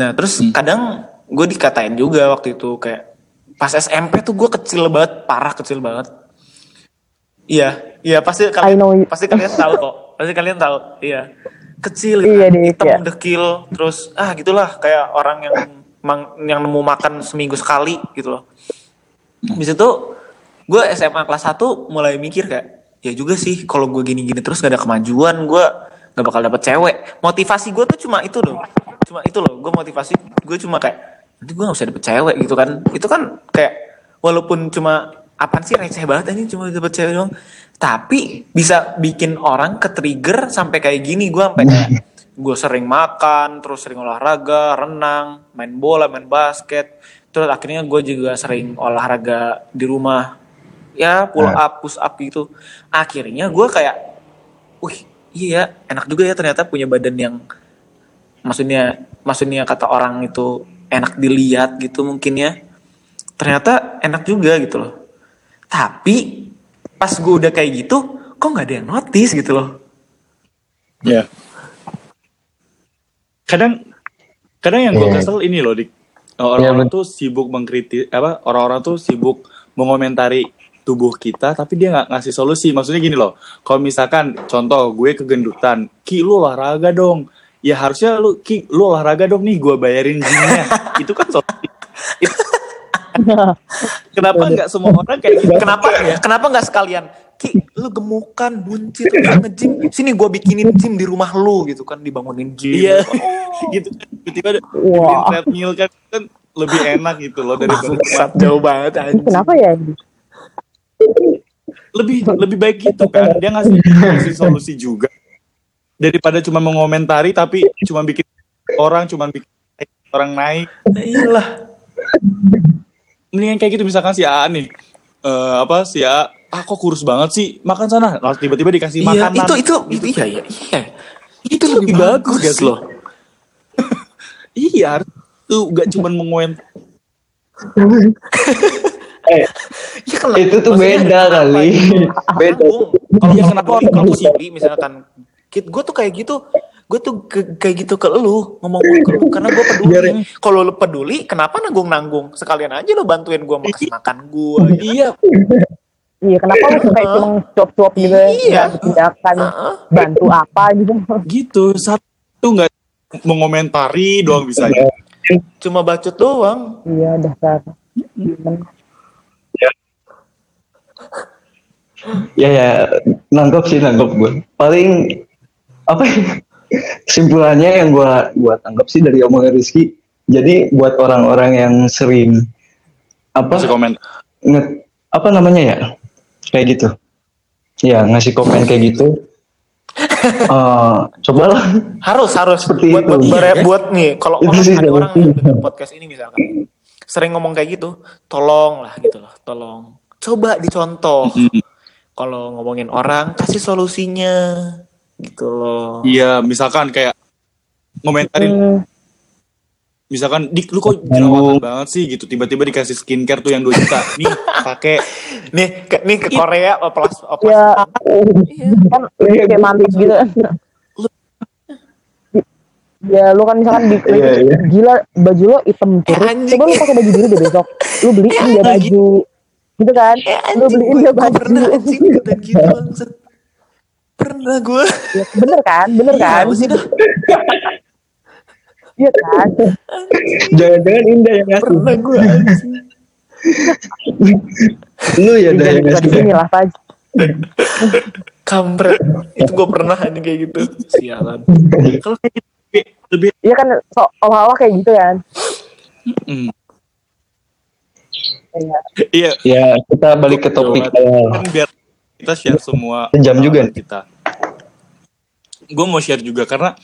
Speaker 5: Nah terus kadang gue dikatain juga waktu itu kayak pas SMP tuh gue kecil banget, parah kecil banget. Iya, iya pasti kalian pasti kalian tahu kok, pasti kalian tahu. Iya, kecil,
Speaker 4: Iya,
Speaker 5: kan, hitam,
Speaker 4: iya.
Speaker 5: dekil, terus ah gitulah kayak orang yang yang nemu makan seminggu sekali gitu loh. Habis itu gue SMA kelas 1 mulai mikir kayak ya juga sih kalau gue gini-gini terus gak ada kemajuan gue gak bakal dapet cewek. Motivasi gue tuh cuma itu loh. Cuma itu loh. Gue motivasi gue cuma kayak nanti gue gak usah dapet cewek gitu kan. Itu kan kayak walaupun cuma apaan sih receh banget ini cuma dapet cewek doang. Tapi bisa bikin orang ke trigger sampai kayak gini gue sampai kayak gue sering makan, terus sering olahraga, renang, main bola, main basket. Terus akhirnya gue juga sering olahraga di rumah. Ya pull up, push up gitu. Akhirnya gue kayak, wih iya enak juga ya ternyata punya badan yang maksudnya maksudnya kata orang itu enak dilihat gitu mungkin ya. Ternyata enak juga gitu loh. Tapi pas gue udah kayak gitu, kok nggak ada yang notice gitu loh.
Speaker 3: Ya. Kadang kadang yang gue
Speaker 1: Iya.
Speaker 3: kesel ini loh, Dik. Orang-orang
Speaker 1: Iya,
Speaker 3: tuh sibuk mengkritik apa orang-orang tuh sibuk mengomentari tubuh kita tapi dia nggak ngasih solusi. Maksudnya gini loh. Kalau misalkan contoh gue kegendutan, "Ki lu olahraga dong." Ya harusnya lu Ki lu olahraga dong nih gue bayarin gymnya. Itu kan solusi. Kenapa nggak semua orang kayak gitu?
Speaker 5: Kenapa kenapa nggak sekalian Ki, lu gemukan, buncit, lu nge-gym. Sini gua bikinin gym di rumah lu gitu kan, dibangunin gym.
Speaker 3: Iya, gitu kan. Tiba-tiba ada bikin treadmill kan, kan lebih enak gitu loh daripada
Speaker 5: Bangsat jauh banget anjing.
Speaker 4: Kenapa ya?
Speaker 3: lebih lebih baik gitu kan dia ngasih ngasih solusi juga daripada cuma mengomentari tapi cuma bikin orang cuma bikin orang naik
Speaker 5: Nah, iyalah.
Speaker 3: mendingan kayak gitu misalkan si AA nih eh, apa sih ya ah kok kurus banget sih makan sana lalu tiba-tiba dikasih
Speaker 5: Iya,
Speaker 3: makanan
Speaker 5: itu itu itu iya iya iya.
Speaker 3: itu lebih bagus sih?
Speaker 5: loh.
Speaker 3: iya tuh gak cuman mengoment
Speaker 1: Eh,
Speaker 5: Iya kan
Speaker 1: itu tuh beda kali.
Speaker 5: itu?
Speaker 1: Beda.
Speaker 5: Nanggung. Kalau yang
Speaker 3: kenapa orang
Speaker 5: kalau
Speaker 3: gitu?
Speaker 5: Siri misalkan kit gue tuh kayak gitu gue tuh ke- kayak gitu ke lu ngomong ke lu karena gue peduli kalau lu peduli kenapa nanggung nanggung sekalian aja lu bantuin gue makan makan gue
Speaker 3: iya
Speaker 4: Iya, kenapa lu kayak cuma cuap-cuap gitu? Ya?
Speaker 5: Iya.
Speaker 4: Tindakan. Bantu apa gitu.
Speaker 3: gitu. Satu nggak mengomentari doang bisa
Speaker 5: cuma bacot doang.
Speaker 4: Iya, dasar.
Speaker 1: ya. Ya nangkep sih nangkep gue paling apa ya, kesimpulannya yang gue gua tangkap sih dari omongan Rizky. Jadi buat orang-orang yang sering apa?
Speaker 3: Masih komen.
Speaker 1: Nge- apa namanya ya kayak gitu. Ya ngasih komen kayak gitu. Eh cobalah
Speaker 5: harus harus.
Speaker 1: Seperti
Speaker 5: buat
Speaker 1: itu.
Speaker 5: buat,
Speaker 1: Iya,
Speaker 3: kan?
Speaker 5: buat nih kalau orang
Speaker 1: sih
Speaker 5: ada
Speaker 1: jalan
Speaker 5: orang podcast ini misalkan sering ngomong kayak gitu tolong lah gitu loh tolong. Coba dicontoh. Kalau ngomongin orang kasih solusinya gitu loh.
Speaker 3: Iya misalkan kayak ngomentarin
Speaker 4: Hmm,
Speaker 3: misalkan dik lu kok jerawatan banget sih gitu tiba-tiba dikasih skincare tuh yang 2 juta nih pakai
Speaker 5: nih ke, nih ke Korea oplas oplas
Speaker 4: ya,
Speaker 5: Iya.
Speaker 4: kan kayak mantap gitu. Ya lu kan misalkan di
Speaker 1: Iya, iya.
Speaker 4: gila baju lo hitam terus.
Speaker 5: anjing.
Speaker 4: Coba lu pakai baju biru deh besok. Lu beliin dia baju. Gitu kan? Lu beliin dia baju.
Speaker 5: pernah anjing dan gitu pernah gue
Speaker 4: Ya, bener kan? Bener kan?
Speaker 5: dah
Speaker 4: Iya kan?
Speaker 1: jangan-jangan Indah yang ngasih.
Speaker 5: Pernah gue anjing.
Speaker 1: Lu ya dah
Speaker 4: Jangan
Speaker 1: yang ngasih.
Speaker 4: sini lah Faj.
Speaker 5: kampret. Itu gue pernah anjing kayak gitu. Sialan.
Speaker 3: Kalau kayak gitu lebih, lebih
Speaker 4: Iya kan so, olah-olah kayak gitu kan?
Speaker 3: mm,
Speaker 4: Iya.
Speaker 3: iya.
Speaker 1: Ya kita balik ke topik
Speaker 3: kan biar kita share semua
Speaker 1: Sejam juga
Speaker 3: kita. Gue mau share juga karena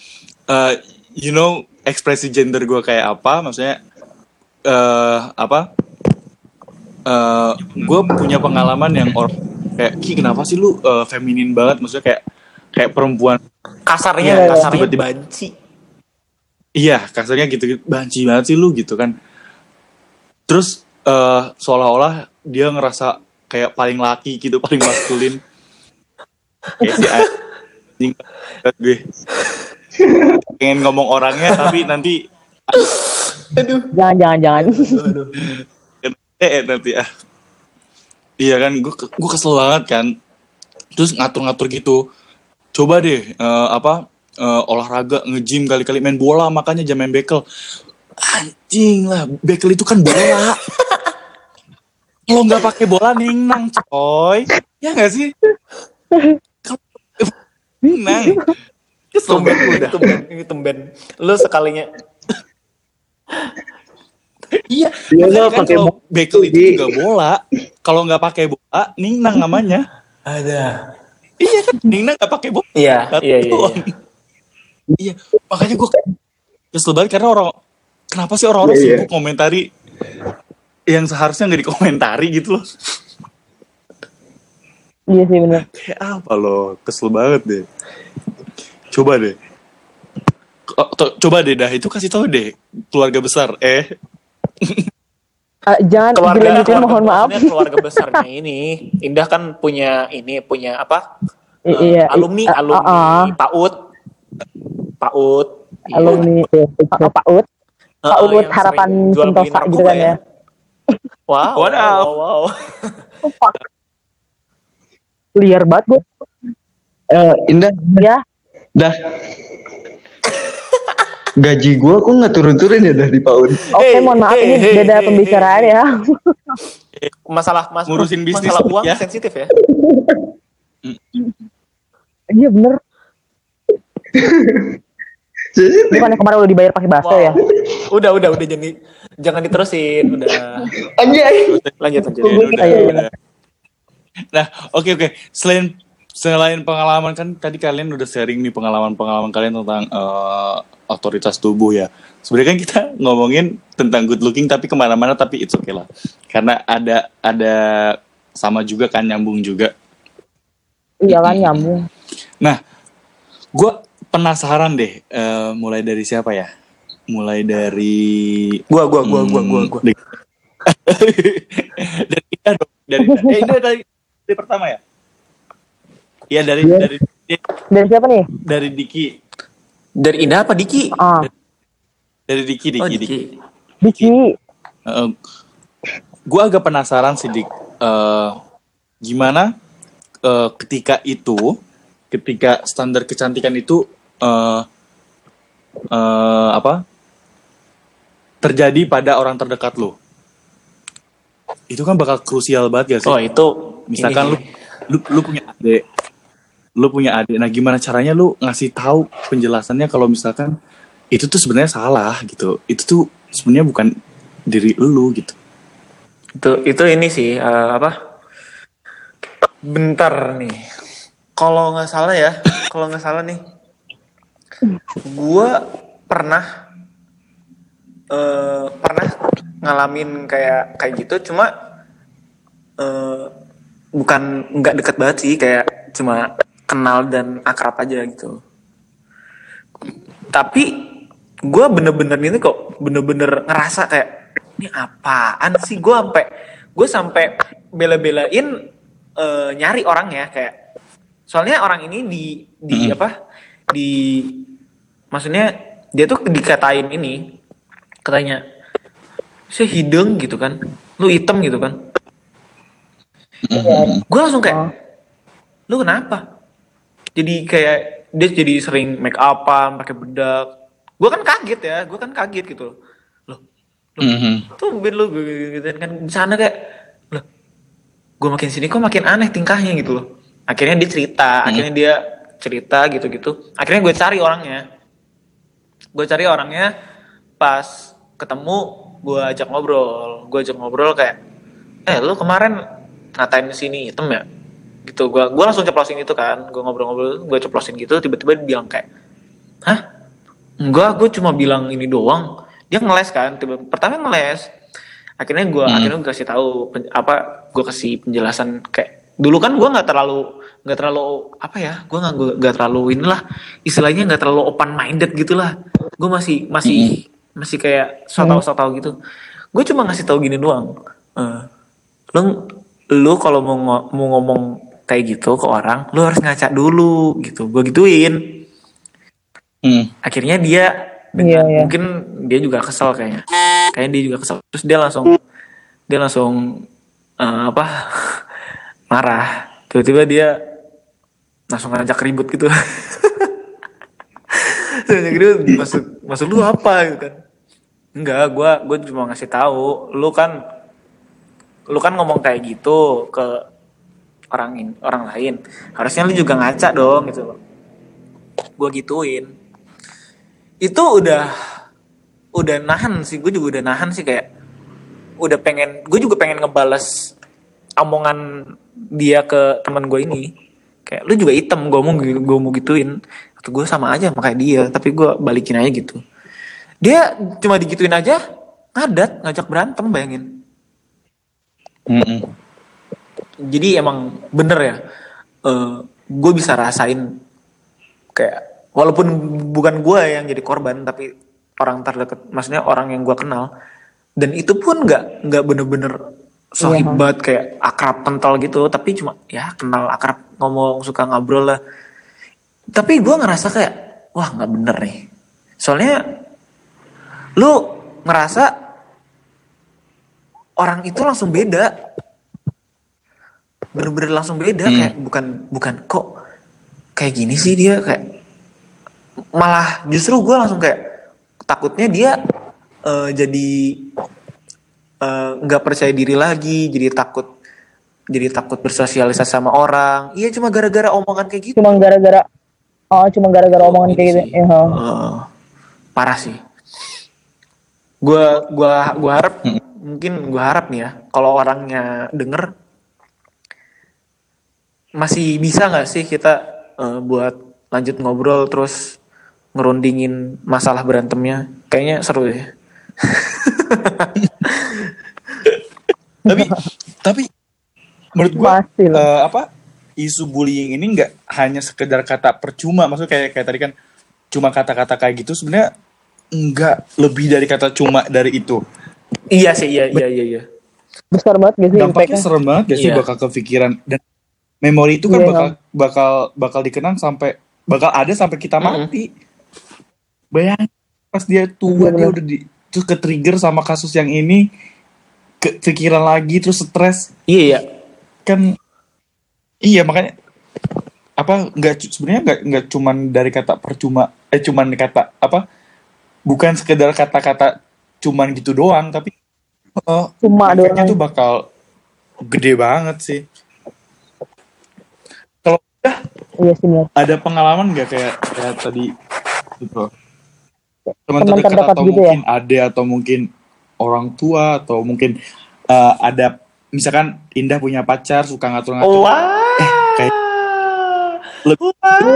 Speaker 3: uh, you know ekspresi gender gue kayak apa maksudnya eh apa eh gue punya pengalaman yang orang kayak ki kenapa sih lu eh, feminin banget maksudnya kayak kayak perempuan
Speaker 5: kasarnya
Speaker 4: iya.
Speaker 5: kasarnya
Speaker 3: Tiba-tiba.
Speaker 5: banci
Speaker 3: Iya, kasarnya gitu, gitu. Banci banget sih lu gitu kan. Terus eh seolah-olah dia ngerasa kayak paling laki gitu, paling maskulin. kayak si anjing gue. Pengen ngomong orangnya tapi nanti
Speaker 4: Jangan jangan jangan.
Speaker 3: eh nanti ah. Iya kan, gue gue kesel banget kan. Terus ngatur-ngatur gitu. Coba deh eh, apa eh, olahraga nge-gym kali-kali main bola makanya jangan main bekel. Anjing lah, bekel itu kan bola. Kalau nggak pakai bola ningnang coy. Ya nggak sih? Kalau ningnang. Kesel
Speaker 5: tumben udah tumben ini tumben lu sekalinya
Speaker 3: Iya,
Speaker 1: Iya, lo
Speaker 3: kan
Speaker 1: pakai
Speaker 3: kalau bekel itu
Speaker 1: Di-
Speaker 3: juga bola. Kalau nggak pakai bola, ningnang namanya.
Speaker 5: ada
Speaker 3: Iya kan, Ningna gak pakai bola.
Speaker 5: iya iya iya, iya.
Speaker 3: Iya, makanya gue kesel banget karena orang kenapa sih orang-orang
Speaker 1: Iya, iya.
Speaker 3: sibuk komentari yang seharusnya nggak dikomentari gitu loh.
Speaker 4: Iya sih bener.
Speaker 3: Kayak apa loh, kesel banget deh. Coba deh. Oh, to- coba deh dah itu kasih tahu deh keluarga besar eh
Speaker 4: Ah, jangan
Speaker 5: keluarga
Speaker 4: dilanjutin
Speaker 5: keluarga-
Speaker 4: mohon maaf.
Speaker 5: keluarga besarnya ini Indah kan punya ini punya apa
Speaker 4: I-
Speaker 5: Eh,
Speaker 4: iya.
Speaker 5: alumni
Speaker 4: Ah,
Speaker 5: alumni
Speaker 4: ah, ah.
Speaker 5: PAUD PAUD Iya.
Speaker 4: alumni Ut.
Speaker 5: Eh,
Speaker 4: Pak
Speaker 5: eh,
Speaker 4: Ut
Speaker 5: yang
Speaker 4: harapan Sentosa gitu kan ya.
Speaker 5: wow
Speaker 3: Wadaw.
Speaker 5: wow, wow.
Speaker 4: Liar banget gue.
Speaker 1: Eh, Indah
Speaker 4: Ya,
Speaker 1: dah gaji gua kok nggak turun-turun ya dari PAUD
Speaker 4: oke
Speaker 5: Hey,
Speaker 4: mohon maaf
Speaker 5: hey,
Speaker 4: ini
Speaker 5: hey,
Speaker 4: beda
Speaker 5: hey,
Speaker 4: pembicaraan ya.
Speaker 5: masalah mas
Speaker 3: Ngurusin bisnis
Speaker 5: masalah uang
Speaker 3: ya.
Speaker 5: sensitif ya
Speaker 4: Iya bener.
Speaker 1: jadi
Speaker 4: Bukannya kemarin udah dibayar pakai bakso
Speaker 5: Wow.
Speaker 4: ya?
Speaker 5: udah udah udah jangan di- jangan diterusin udah
Speaker 1: anjay
Speaker 5: lanjut lanjut
Speaker 3: Ya udah, udah. Nah, oke oke. Selain selain pengalaman kan tadi kalian udah sharing nih pengalaman-pengalaman kalian tentang eh, otoritas tubuh ya. Sebenarnya kan kita ngomongin tentang good looking tapi ke mana-mana tapi it's okay lah. Karena ada ada sama juga kan nyambung juga.
Speaker 4: Iya kan nyambung.
Speaker 3: Nah, gue penasaran deh. eh, mulai dari siapa ya? Mulai dari
Speaker 5: Gua gua gua gua gua gua.
Speaker 3: Hmm, dari Ida dong. Dari eh, ini dari, dari pertama ya? Iya dari
Speaker 4: Iya.
Speaker 3: dari
Speaker 4: Dari siapa nih?
Speaker 3: dari Diki.
Speaker 5: Dari Indah apa Diki?
Speaker 4: Ah,
Speaker 3: Dari Diki Diki
Speaker 5: Oh
Speaker 3: Diki.
Speaker 5: Diki.
Speaker 4: Diki.
Speaker 3: gue agak penasaran sih Dik. Eh, gimana eh, ketika itu, ketika standar kecantikan itu eh eh, apa terjadi pada orang terdekat lo, itu kan bakal krusial banget gak sih?
Speaker 5: Oh itu
Speaker 3: Misalkan lu,
Speaker 5: ini.
Speaker 3: lu lu punya adik, lu punya adik. Nah gimana caranya lu ngasih tahu penjelasannya kalau misalkan itu tuh sebenarnya salah gitu. Itu tuh sebenarnya bukan diri lu gitu.
Speaker 5: itu itu ini sih eh, apa? Bentar nih. Kalau nggak salah ya, kalau nggak salah nih, gua pernah eh pernah ngalamin kayak kayak gitu, cuma eh bukan nggak deket banget sih, kayak cuma kenal dan akrab aja gitu. Tapi gue bener-bener ini kok bener-bener ngerasa kayak ini apaan sih gue sampai gue sampai bela-belain eh, nyari orangnya kayak soalnya orang ini di di
Speaker 3: Mhm.
Speaker 5: apa di maksudnya dia tuh dikatain ini katanya saya hidung gitu kan lu hitam gitu kan gue langsung kayak
Speaker 4: Oh.
Speaker 5: lu kenapa jadi kayak dia jadi sering make upan pakai bedak. Gue kan kaget ya gue kan kaget gitu loh. Tuh lu gue gitu kan. Di sana kayak loh gue makin sini kok makin aneh tingkahnya gitu loh. Akhirnya dia cerita akhirnya dia cerita gitu gitu akhirnya gue cari orangnya. Gue cari orangnya pas ketemu gue ajak ngobrol. Gue ajak ngobrol kayak eh lu kemarin ngatain sini hitam ya gitu. Gue gue langsung ceplosin itu kan. Gue ngobrol-ngobrol gue ceplosin gitu tiba-tiba dia bilang kayak hah? Enggak gue cuma bilang ini doang. Dia ngeles kan tiba pertama ngeles. Akhirnya gue
Speaker 3: Hmm.
Speaker 5: akhirnya gue kasih tahu pen- apa gue kasih penjelasan kayak dulu kan gue nggak terlalu nggak terlalu apa ya gue nggak nggak terlalu inilah istilahnya nggak terlalu open minded gitulah. Gue masih masih masih kayak so tau so tau gitu. Gue cuma ngasih tahu gini doang. Eh, lu lu kalau mau mau ngomong kayak gitu ke orang lu harus ngaca dulu gitu. Gue gituin.
Speaker 3: Hmm.
Speaker 5: akhirnya dia dengan
Speaker 4: Iya, iya.
Speaker 5: mungkin dia juga kesel kayaknya. Kayaknya dia juga kesel. Terus dia langsung dia langsung eh, apa marah. Tiba-tiba dia langsung ngajak ribut gitu. Ngajak ribut maksud maksud lu apa? Gitu kan. Enggak gua gua cuma ngasih tahu lu kan lu kan ngomong kayak gitu ke orang in, orang lain. Harusnya lu juga ngaca dong gitu loh. Gue gituin. Itu udah udah nahan sih gue juga udah nahan sih kayak udah pengen gue juga pengen ngebales omongan dia ke teman gue ini. Kayak lu juga hitam gue mau gue mau gituin. Atau gue sama aja sama kayak dia tapi gue balikin aja gitu. Dia cuma digituin aja ngadat ngajak berantem bayangin. Jadi emang bener ya gue bisa rasain kayak walaupun bukan gue yang jadi korban tapi orang terdekat maksudnya orang yang gue kenal. Dan itu pun nggak nggak bener-bener sohib
Speaker 4: Iya.
Speaker 5: kayak akrab kental gitu. Tapi cuma ya kenal akrab ngomong suka ngobrol lah. Tapi gue ngerasa kayak wah nggak bener nih. Soalnya lu ngerasa orang itu langsung beda bener-bener langsung beda
Speaker 3: Hmm.
Speaker 5: kayak bukan bukan kok kayak gini sih dia kayak malah justru gue langsung kayak takutnya dia eh, jadi eh, nggak percaya diri lagi jadi takut jadi takut bersosialisasi sama orang iya cuma gara-gara omongan kayak gitu
Speaker 4: Cuma gara-gara Oh, cuma gara-gara omongan
Speaker 5: Ini
Speaker 4: kayak gitu. Ya.
Speaker 5: Eh, parah sih gua gua gua harap
Speaker 3: Hmm.
Speaker 5: mungkin gua harap nih ya kalau orangnya denger masih bisa nggak sih kita eh, buat lanjut ngobrol terus ngerundingin masalah berantemnya? Kayaknya seru ya.
Speaker 3: Tapi tapi menurut gua eh, apa isu bullying ini nggak hanya sekedar kata percuma. Maksudnya kayak kayak tadi kan cuma kata-kata kayak gitu sebenarnya nggak lebih dari kata cuma dari itu.
Speaker 5: Iya sih, iya, iya, iya, iya.
Speaker 4: Besar banget gak sih
Speaker 3: dampaknya serem banget gak sih
Speaker 5: Iya.
Speaker 3: bakal kepikiran? Dan memori itu kan
Speaker 4: Iya,
Speaker 3: bakal bakal bakal dikenang sampai bakal ada sampai kita mati. Bayangin pas dia tua dia udah di terus ke trigger sama kasus yang ini kepikiran lagi terus stres.
Speaker 5: Iya, iya.
Speaker 3: kan iya makanya apa nggak sebenarnya nggak nggak cuman dari kata percuma eh cuman kata apa bukan sekedar kata-kata cuman gitu doang tapi eh,
Speaker 4: Cuma doang.
Speaker 3: tuh bakal gede banget sih
Speaker 4: Iya sih benar.
Speaker 3: ada pengalaman nggak kayak kayak tadi gitu teman
Speaker 4: Teman
Speaker 3: terdekat
Speaker 4: terdekat
Speaker 3: atau
Speaker 4: gitu ya?
Speaker 3: mungkin ada atau mungkin orang tua atau mungkin eh, ada misalkan Indah punya pacar suka ngatur-ngatur
Speaker 5: Wah.
Speaker 3: kayak- Lebih- ada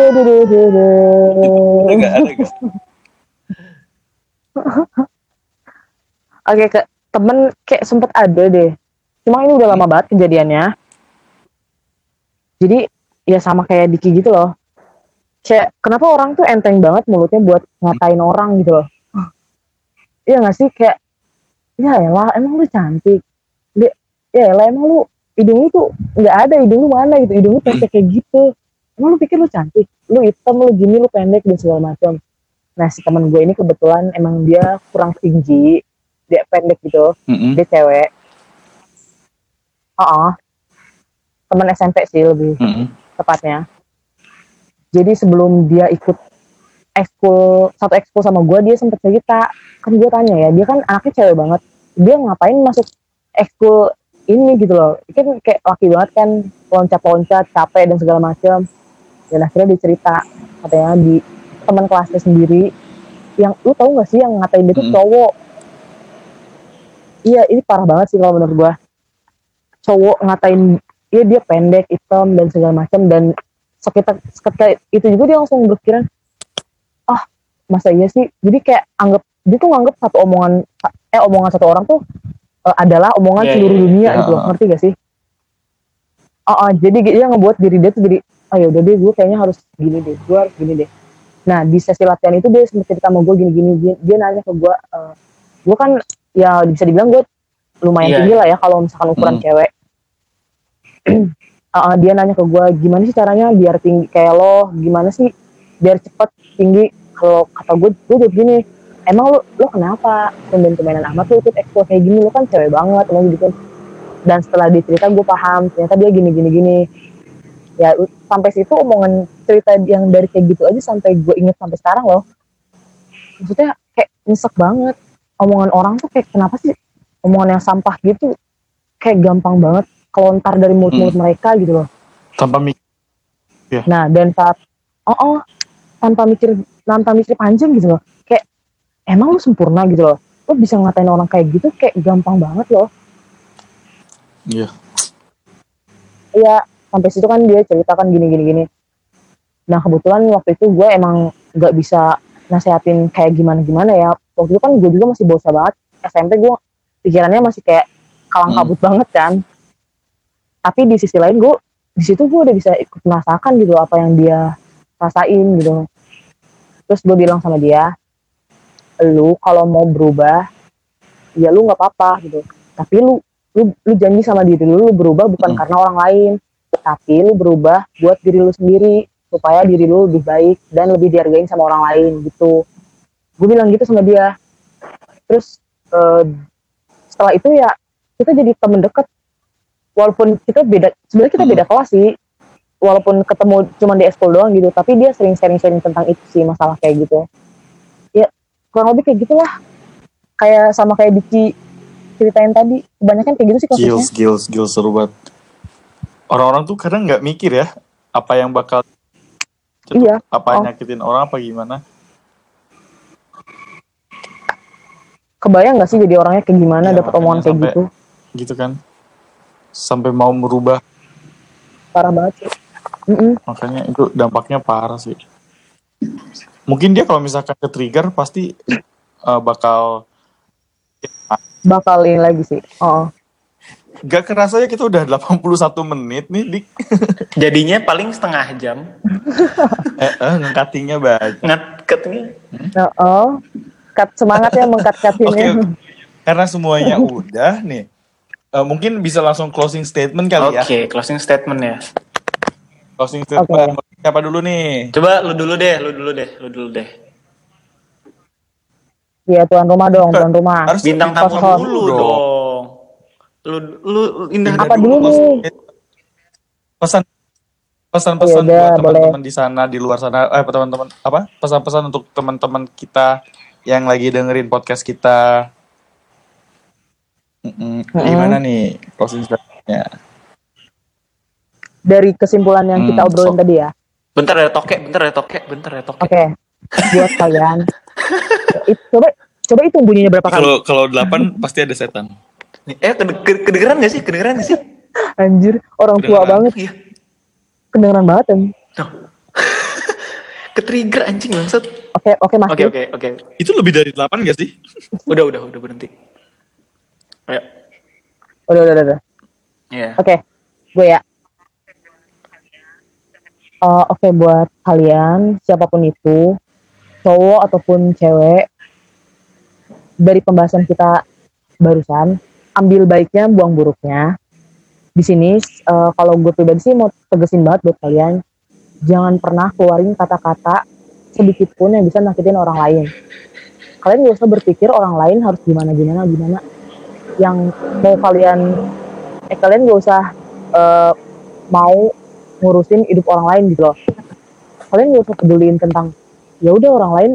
Speaker 3: nggak ada nggak
Speaker 4: Oke ke temen kayak sempet ada deh. Cuma ini udah lama banget kejadiannya. Jadi ya sama kayak Diki gitu loh. Kayak kenapa orang tuh enteng banget mulutnya buat ngatain orang gitu loh. Iya gak sih kayak ya elah emang lu cantik. Ya elah emang lu hidung lu tuh nggak ada hidung lu mana gitu hidung lu pendek kayak gitu emang lu pikir lu cantik lu hitam lu gini lu pendek dan segala macam nah si teman gue ini kebetulan emang dia kurang tinggi dia pendek gitu
Speaker 3: Mm-mm.
Speaker 4: dia cewek oh teman SMP sih lebih
Speaker 3: Mm-mm.
Speaker 4: Tepatnya. Jadi sebelum dia ikut ekskul satu ekskul sama gue dia sempet cerita. Kan gue tanya ya dia kan anaknya cewek banget. Dia ngapain masuk ekskul ini gitu loh. Kan kayak laki banget kan loncat-loncat capek dan segala macam dan akhirnya dia cerita katanya di teman kelasnya sendiri yang lu tau gak sih yang ngatain dia tuh
Speaker 3: Mm-mm.
Speaker 4: cowok? Iya ini parah banget sih kalau menurut gua. Cowok ngatain iya dia pendek hitam dan segala macam dan sekitar seketika itu juga dia langsung berpikiran ah masa iya sih? Jadi kayak anggap dia tuh nganggap satu omongan eh omongan satu orang tuh eh, adalah omongan
Speaker 5: Iya,
Speaker 4: seluruh
Speaker 5: iya,
Speaker 4: dunia
Speaker 3: iya.
Speaker 4: gitu loh. Ngerti gak sih? Ah, ah, jadi dia ngebuat diri dia tuh jadi ah ya udah deh gue kayaknya harus gini deh gue harus gini deh. Nah di sesi latihan itu dia sempet cerita sama gue gini gini dia, dia nanya ke gue eh, gue kan ya bisa dibilang gue lumayan
Speaker 5: Iya,
Speaker 4: tinggi lah ya kalau misalkan ukuran
Speaker 3: Hmm.
Speaker 4: cewek Ah, dia nanya ke gue gimana sih caranya biar tinggi kayak lo? Gimana sih biar cepet tinggi? Kalau kata gue gue jawab gini emang lo lo kenapa tumben tumbenan amat lo ikut ekspor kayak gini? Lo kan cewek banget lo gitu. Dan setelah dicerita gue paham ternyata dia gini gini gini. Ya sampai situ omongan cerita yang dari kayak gitu aja sampai gue inget sampai sekarang loh. Maksudnya kayak nyesek banget. Omongan orang tuh kayak kenapa sih omongan yang sampah gitu kayak gampang banget kelontar dari mulut-mulut mereka gitu loh
Speaker 3: tanpa mikir
Speaker 4: Nah, dan saat oh, oh tanpa mikir tanpa mikir panjang gitu loh. Kayak emang lu sempurna gitu loh. Lu bisa ngatain orang kayak gitu kayak gampang banget loh.
Speaker 3: iya
Speaker 4: Iya, sampai situ kan dia ceritakan gini gini gini. Nah, kebetulan waktu itu gue emang nggak bisa nasehatin kayak gimana gimana ya. Waktu itu kan gue juga masih bocah banget. SMP gue pikirannya masih kayak kalang kabut banget kan. Tapi di sisi lain gue di situ gue udah bisa ikut merasakan gitu apa yang dia rasain gitu. Terus gue bilang sama dia, lu kalau mau berubah, ya lu nggak apa-apa gitu. Tapi lu lu lu janji sama diri lu, lu berubah bukan
Speaker 3: Hmm.
Speaker 4: karena orang lain, tapi lu berubah buat diri lu sendiri supaya diri lu lebih baik dan lebih dihargain sama orang lain gitu. Gue bilang gitu sama dia. Terus eh, setelah itu ya kita jadi temen deket. Walaupun kita beda, sebenarnya kita
Speaker 3: Hmm.
Speaker 4: beda kelas sih. Walaupun ketemu cuma di ekskul doang gitu, tapi dia sering sharing-sharing tentang itu sih masalah kayak gitu. Ya kurang lebih kayak gitulah. Kayak sama kayak Diki ceritain tadi, kebanyakan kayak gitu sih kasusnya.
Speaker 3: skills skills skills seru banget orang-orang tuh kadang nggak mikir ya apa yang bakal
Speaker 4: Iya.
Speaker 3: apa
Speaker 4: Oh.
Speaker 3: nyakitin orang apa gimana
Speaker 4: Kebayang gak sih jadi orangnya kayak gimana
Speaker 3: Iya,
Speaker 4: dapat omongan kayak gitu?
Speaker 3: gitu kan sampai mau merubah
Speaker 4: Parah banget sih. Mm-mm.
Speaker 3: makanya itu dampaknya parah sih mungkin dia kalau misalkan ke trigger pasti eh, bakal
Speaker 4: Bakal ini lagi sih. Oh.
Speaker 3: Gak kerasa ya kita udah 81 menit nih, Dik.
Speaker 5: Jadinya paling setengah jam.
Speaker 3: eh, eh, ngekatingnya banyak.
Speaker 5: Ngat katanya.
Speaker 4: Nah, oh, cut semangat ya mengkat
Speaker 3: Oke,
Speaker 4: cuttingnya.
Speaker 3: karena semuanya udah nih. Eh, mungkin bisa langsung closing statement kali ya.
Speaker 5: Oke, closing statement ya.
Speaker 3: Closing statement. Siapa dulu nih?
Speaker 5: Coba lu dulu deh, lu dulu deh, lu dulu deh.
Speaker 4: Iya tuan rumah dong, tuan rumah.
Speaker 3: Harus
Speaker 5: Bintang tamu dulu dong. Lu lu indah
Speaker 4: Apa dulu nih?
Speaker 3: pesan pesan-pesan
Speaker 4: Oh, ya udah,
Speaker 3: buat teman-teman di sana di luar sana eh teman-teman apa pesan-pesan untuk teman-teman kita yang lagi dengerin podcast kita Mm-mm. gimana nih closing statementnya
Speaker 4: Dari kesimpulan yang kita
Speaker 3: Hmm,
Speaker 4: obrolin
Speaker 3: so-
Speaker 4: tadi ya.
Speaker 5: Bentar ya toke, bentar ya toke, bentar ya toke.
Speaker 4: Oke. Buat kalian. It- coba coba itu bunyinya berapa kali?
Speaker 3: kalau kalau delapan pasti ada setan
Speaker 5: Nih, Eh kede- kede- kedengeran gak sih? Kedengeran gak sih?
Speaker 4: Anjir, orang tua
Speaker 3: Kedengeran.
Speaker 4: banget.
Speaker 5: Iya.
Speaker 4: Kedengeran banget kan.
Speaker 5: Tuh. Ketrigger anjing bangsat.
Speaker 4: Oke, oke Mas.
Speaker 5: Oke oke oke.
Speaker 3: itu lebih dari delapan gak sih
Speaker 5: Udah udah udah berhenti.
Speaker 4: Udah, udah, udah. udah.
Speaker 5: Iya.
Speaker 4: Oke, gue ya. Eh, Oke, buat kalian, siapa pun itu, cowok ataupun cewek, dari pembahasan kita barusan, ambil baiknya, buang buruknya. Di sini, eh, kalau gue pribadi sih mau tegesin banget buat kalian, jangan pernah keluarin kata-kata sedikit pun yang bisa nyakitin orang lain. Kalian gak usah berpikir orang lain harus gimana, gimana, gimana. Yang mau kalian eh kalian gak usah eh, mau ngurusin hidup orang lain gitu loh. Kalian gak usah peduliin tentang ya udah orang lain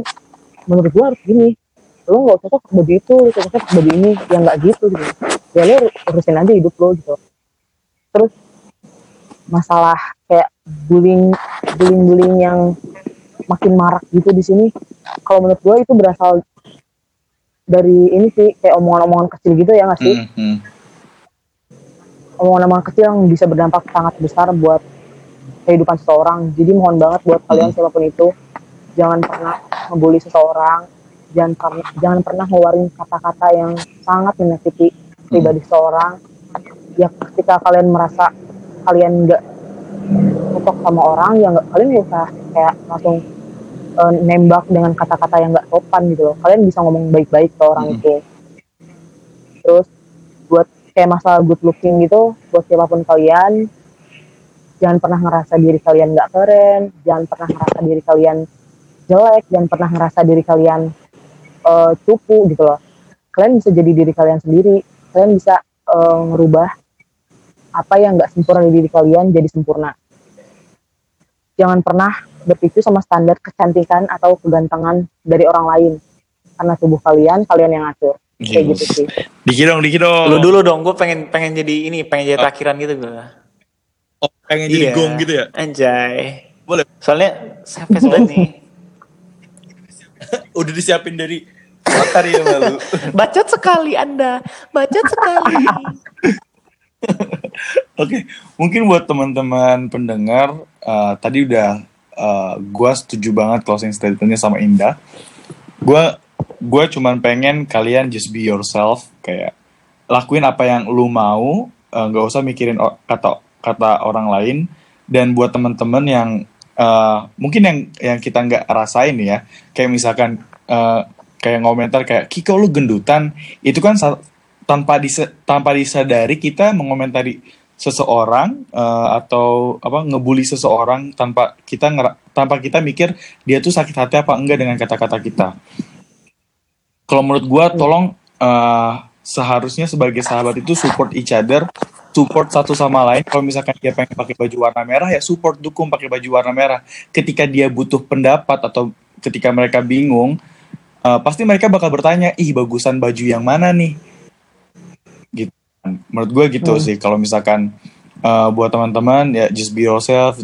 Speaker 4: menurut gua harus gini. Lo gak usah pakai baju itu lo pakai baju ini ya nggak gitu gitu. Ya lo urusin aja hidup lo gitu. Terus masalah kayak bullying bullying bullying yang makin marak gitu di sini kalau menurut gua itu berasal dari ini sih kayak omongan-omongan kecil gitu ya nggak sih?
Speaker 3: Hmm,
Speaker 4: omongan-omongan kecil yang bisa berdampak sangat besar buat kehidupan seseorang. Jadi mohon banget buat kalian siapa pun itu, jangan pernah membuli seseorang, jangan pernah jangan pernah ngeluarin kata-kata yang sangat menyakiti pribadi seseorang. Ya ketika kalian merasa kalian nggak cocok sama orang, ya nggak kalian usah kayak langsung eh, nembak dengan kata-kata yang nggak sopan gitu loh. Kalian bisa ngomong baik-baik ke orang
Speaker 3: Hmm.
Speaker 4: itu. Terus buat kayak masalah good looking gitu buat siapa pun kalian jangan pernah ngerasa diri kalian nggak keren jangan pernah ngerasa diri kalian jelek jangan pernah ngerasa diri kalian eh, cupu gitu loh kalian bisa jadi diri kalian sendiri kalian bisa eh, ngerubah apa yang nggak sempurna di diri kalian jadi sempurna jangan pernah berpicu sama standar kecantikan atau kegantengan dari orang lain karena tubuh kalian kalian yang ngatur kayak
Speaker 3: Yes.
Speaker 4: gitu sih
Speaker 3: Dikit dong, dikit dong.
Speaker 5: Lu dulu dong, gue pengen pengen jadi ini, pengen jadi takhiran gitu gue.
Speaker 3: Oh, pengen jadi gong gitu ya?
Speaker 5: Anjay.
Speaker 3: Boleh.
Speaker 5: Soalnya savage banget nih.
Speaker 3: Udah disiapin dari hari yang lalu.
Speaker 5: Bacot sekali Anda. Bacot sekali.
Speaker 3: Oke, mungkin buat teman-teman pendengar, eh, tadi udah eh, gua setuju banget closing statementnya sama Indah. Gua gua cuman pengen kalian just be yourself, kayak lakuin apa yang lu mau, eh, nggak usah mikirin kata kata orang lain. Dan buat teman-teman yang eh, mungkin yang yang kita nggak rasain ya, kayak misalkan eh, kayak ngomentar kayak Kiko lu gendutan, itu kan tanpa dise- tanpa disadari kita mengomentari seseorang eh, atau apa ngebully seseorang tanpa kita ngera- tanpa kita mikir dia tuh sakit hati apa enggak dengan kata-kata kita. Kalau menurut gua tolong eh, seharusnya sebagai sahabat itu support each other, support satu sama lain. Kalau misalkan dia pengen pakai baju warna merah ya support dukung pakai baju warna merah. Ketika dia butuh pendapat atau ketika mereka bingung, eh, pasti mereka bakal bertanya, ih bagusan baju yang mana nih? Gitu. Menurut gue gitu
Speaker 4: Hmm.
Speaker 3: sih. Kalau misalkan eh, buat teman-teman ya just be yourself,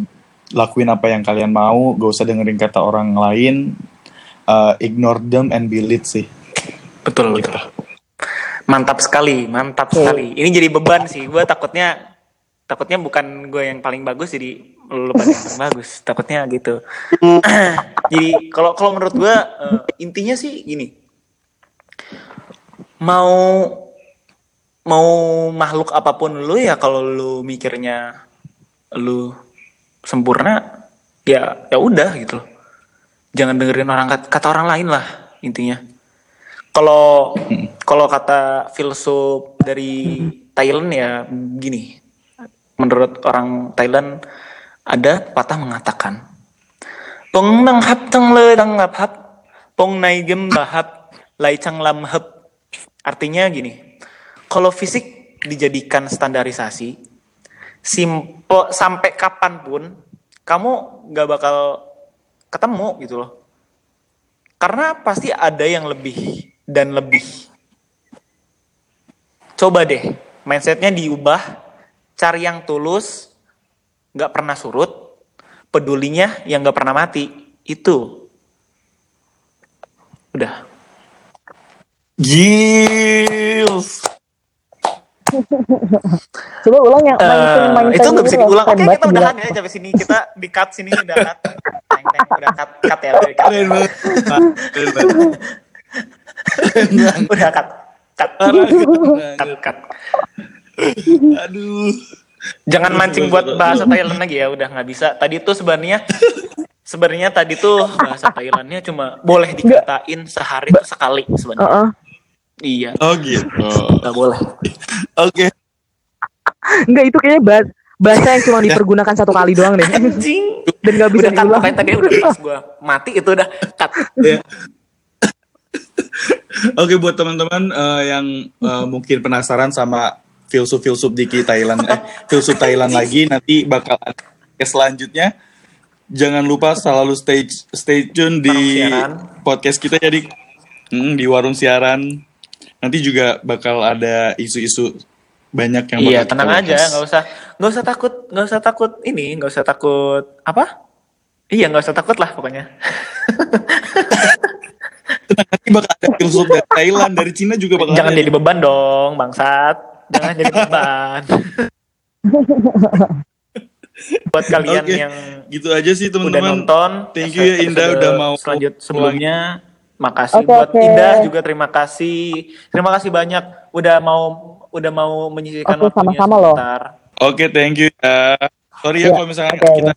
Speaker 3: lakuin apa yang kalian mau, gak usah dengerin kata orang lain, eh, ignore them and be lit sih.
Speaker 5: betul betul. Mantap sekali, mantap
Speaker 4: Oke.
Speaker 5: sekali. Ini jadi beban sih. Gue takutnya takutnya bukan gue yang paling bagus jadi lu pada yang paling bagus. Takutnya gitu. jadi kalau kalau menurut gue eh, intinya sih gini. Mau mau makhluk apa pun lu ya kalau lu mikirnya lu sempurna ya ya udah gitu loh. Jangan dengerin orang kata, kata orang lain lah intinya. Kalau kalau kata filsuf dari Thailand ya gini. Menurut orang Thailand ada patah mengatakan Pong nang hap tang le tang ngap hap Pong nai gem bahap lai chang lam hep Artinya gini, kalau fisik dijadikan standarisasi, simple sampai kapan pun kamu nggak bakal ketemu gitu loh. Karena pasti ada yang lebih dan lebih. Coba deh, mindsetnya diubah, cari yang tulus, nggak pernah surut, pedulinya yang nggak pernah mati. Itu. Udah.
Speaker 3: Gils.
Speaker 4: Coba ulang yang main
Speaker 5: Eh,
Speaker 4: main
Speaker 5: itu nggak bisa diulang. Oke, kita
Speaker 4: gila.
Speaker 5: udahan ya sampai sini. Kita di cut sini udah cut. Teng, teng, udah cut, cut ya, udah cut. Udah cut. Cut. Cut, cut.
Speaker 3: Aduh.
Speaker 5: Jangan mancing buat bahasa Thailand lagi ya, udah nggak bisa. Tadi tuh sebenarnya sebenarnya tadi tuh bahasa Thailandnya cuma boleh dikatain sehari tuh sekali sebenarnya.
Speaker 4: Heeh.
Speaker 5: Iya,
Speaker 3: Oh gitu.
Speaker 5: nggak boleh.
Speaker 3: Oke.
Speaker 4: Enggak itu kayaknya bahasa, bahasa yang cuma dipergunakan satu kali doang deh.
Speaker 5: Anjing.
Speaker 4: Dan nggak bisa
Speaker 5: Udah
Speaker 4: diulang.
Speaker 5: tadi udah pas gue mati itu udah cut.
Speaker 3: Ya. Oke buat teman-teman eh, yang eh, mungkin penasaran sama filsuf-filsuf di Thailand, eh, filsuf Thailand lagi nanti bakal ke selanjutnya. Jangan lupa selalu stay stay tune di podcast kita jadi Hmm, di warung siaran. Nanti juga bakal ada isu-isu banyak yang
Speaker 5: Iya, tenang aja, nggak usah nggak usah takut, nggak usah takut ini, nggak usah takut apa? Iya, nggak usah takut lah pokoknya.
Speaker 3: Nanti bakal ada filsuf dari Thailand, dari Cina juga bakal
Speaker 5: Jangan
Speaker 3: ada.
Speaker 5: jadi beban dong, bangsat. Jangan jadi beban. Buat kalian
Speaker 3: Oke,
Speaker 5: yang
Speaker 3: gitu aja sih
Speaker 5: udah
Speaker 3: teman-teman.
Speaker 5: nonton,
Speaker 3: Thank you ya, Indah, udah mau
Speaker 5: selanjut sebelumnya. Makasih
Speaker 4: Oke,
Speaker 5: buat
Speaker 4: oke.
Speaker 5: Indah juga terima kasih. Terima kasih banyak udah mau udah mau menyisihkan
Speaker 4: Oke,
Speaker 5: waktunya
Speaker 4: sama-sama loh.
Speaker 5: sebentar.
Speaker 3: Oke, thank you ya. Sorry ya
Speaker 4: Iya,
Speaker 3: kalau misalnya
Speaker 4: oke,
Speaker 3: kita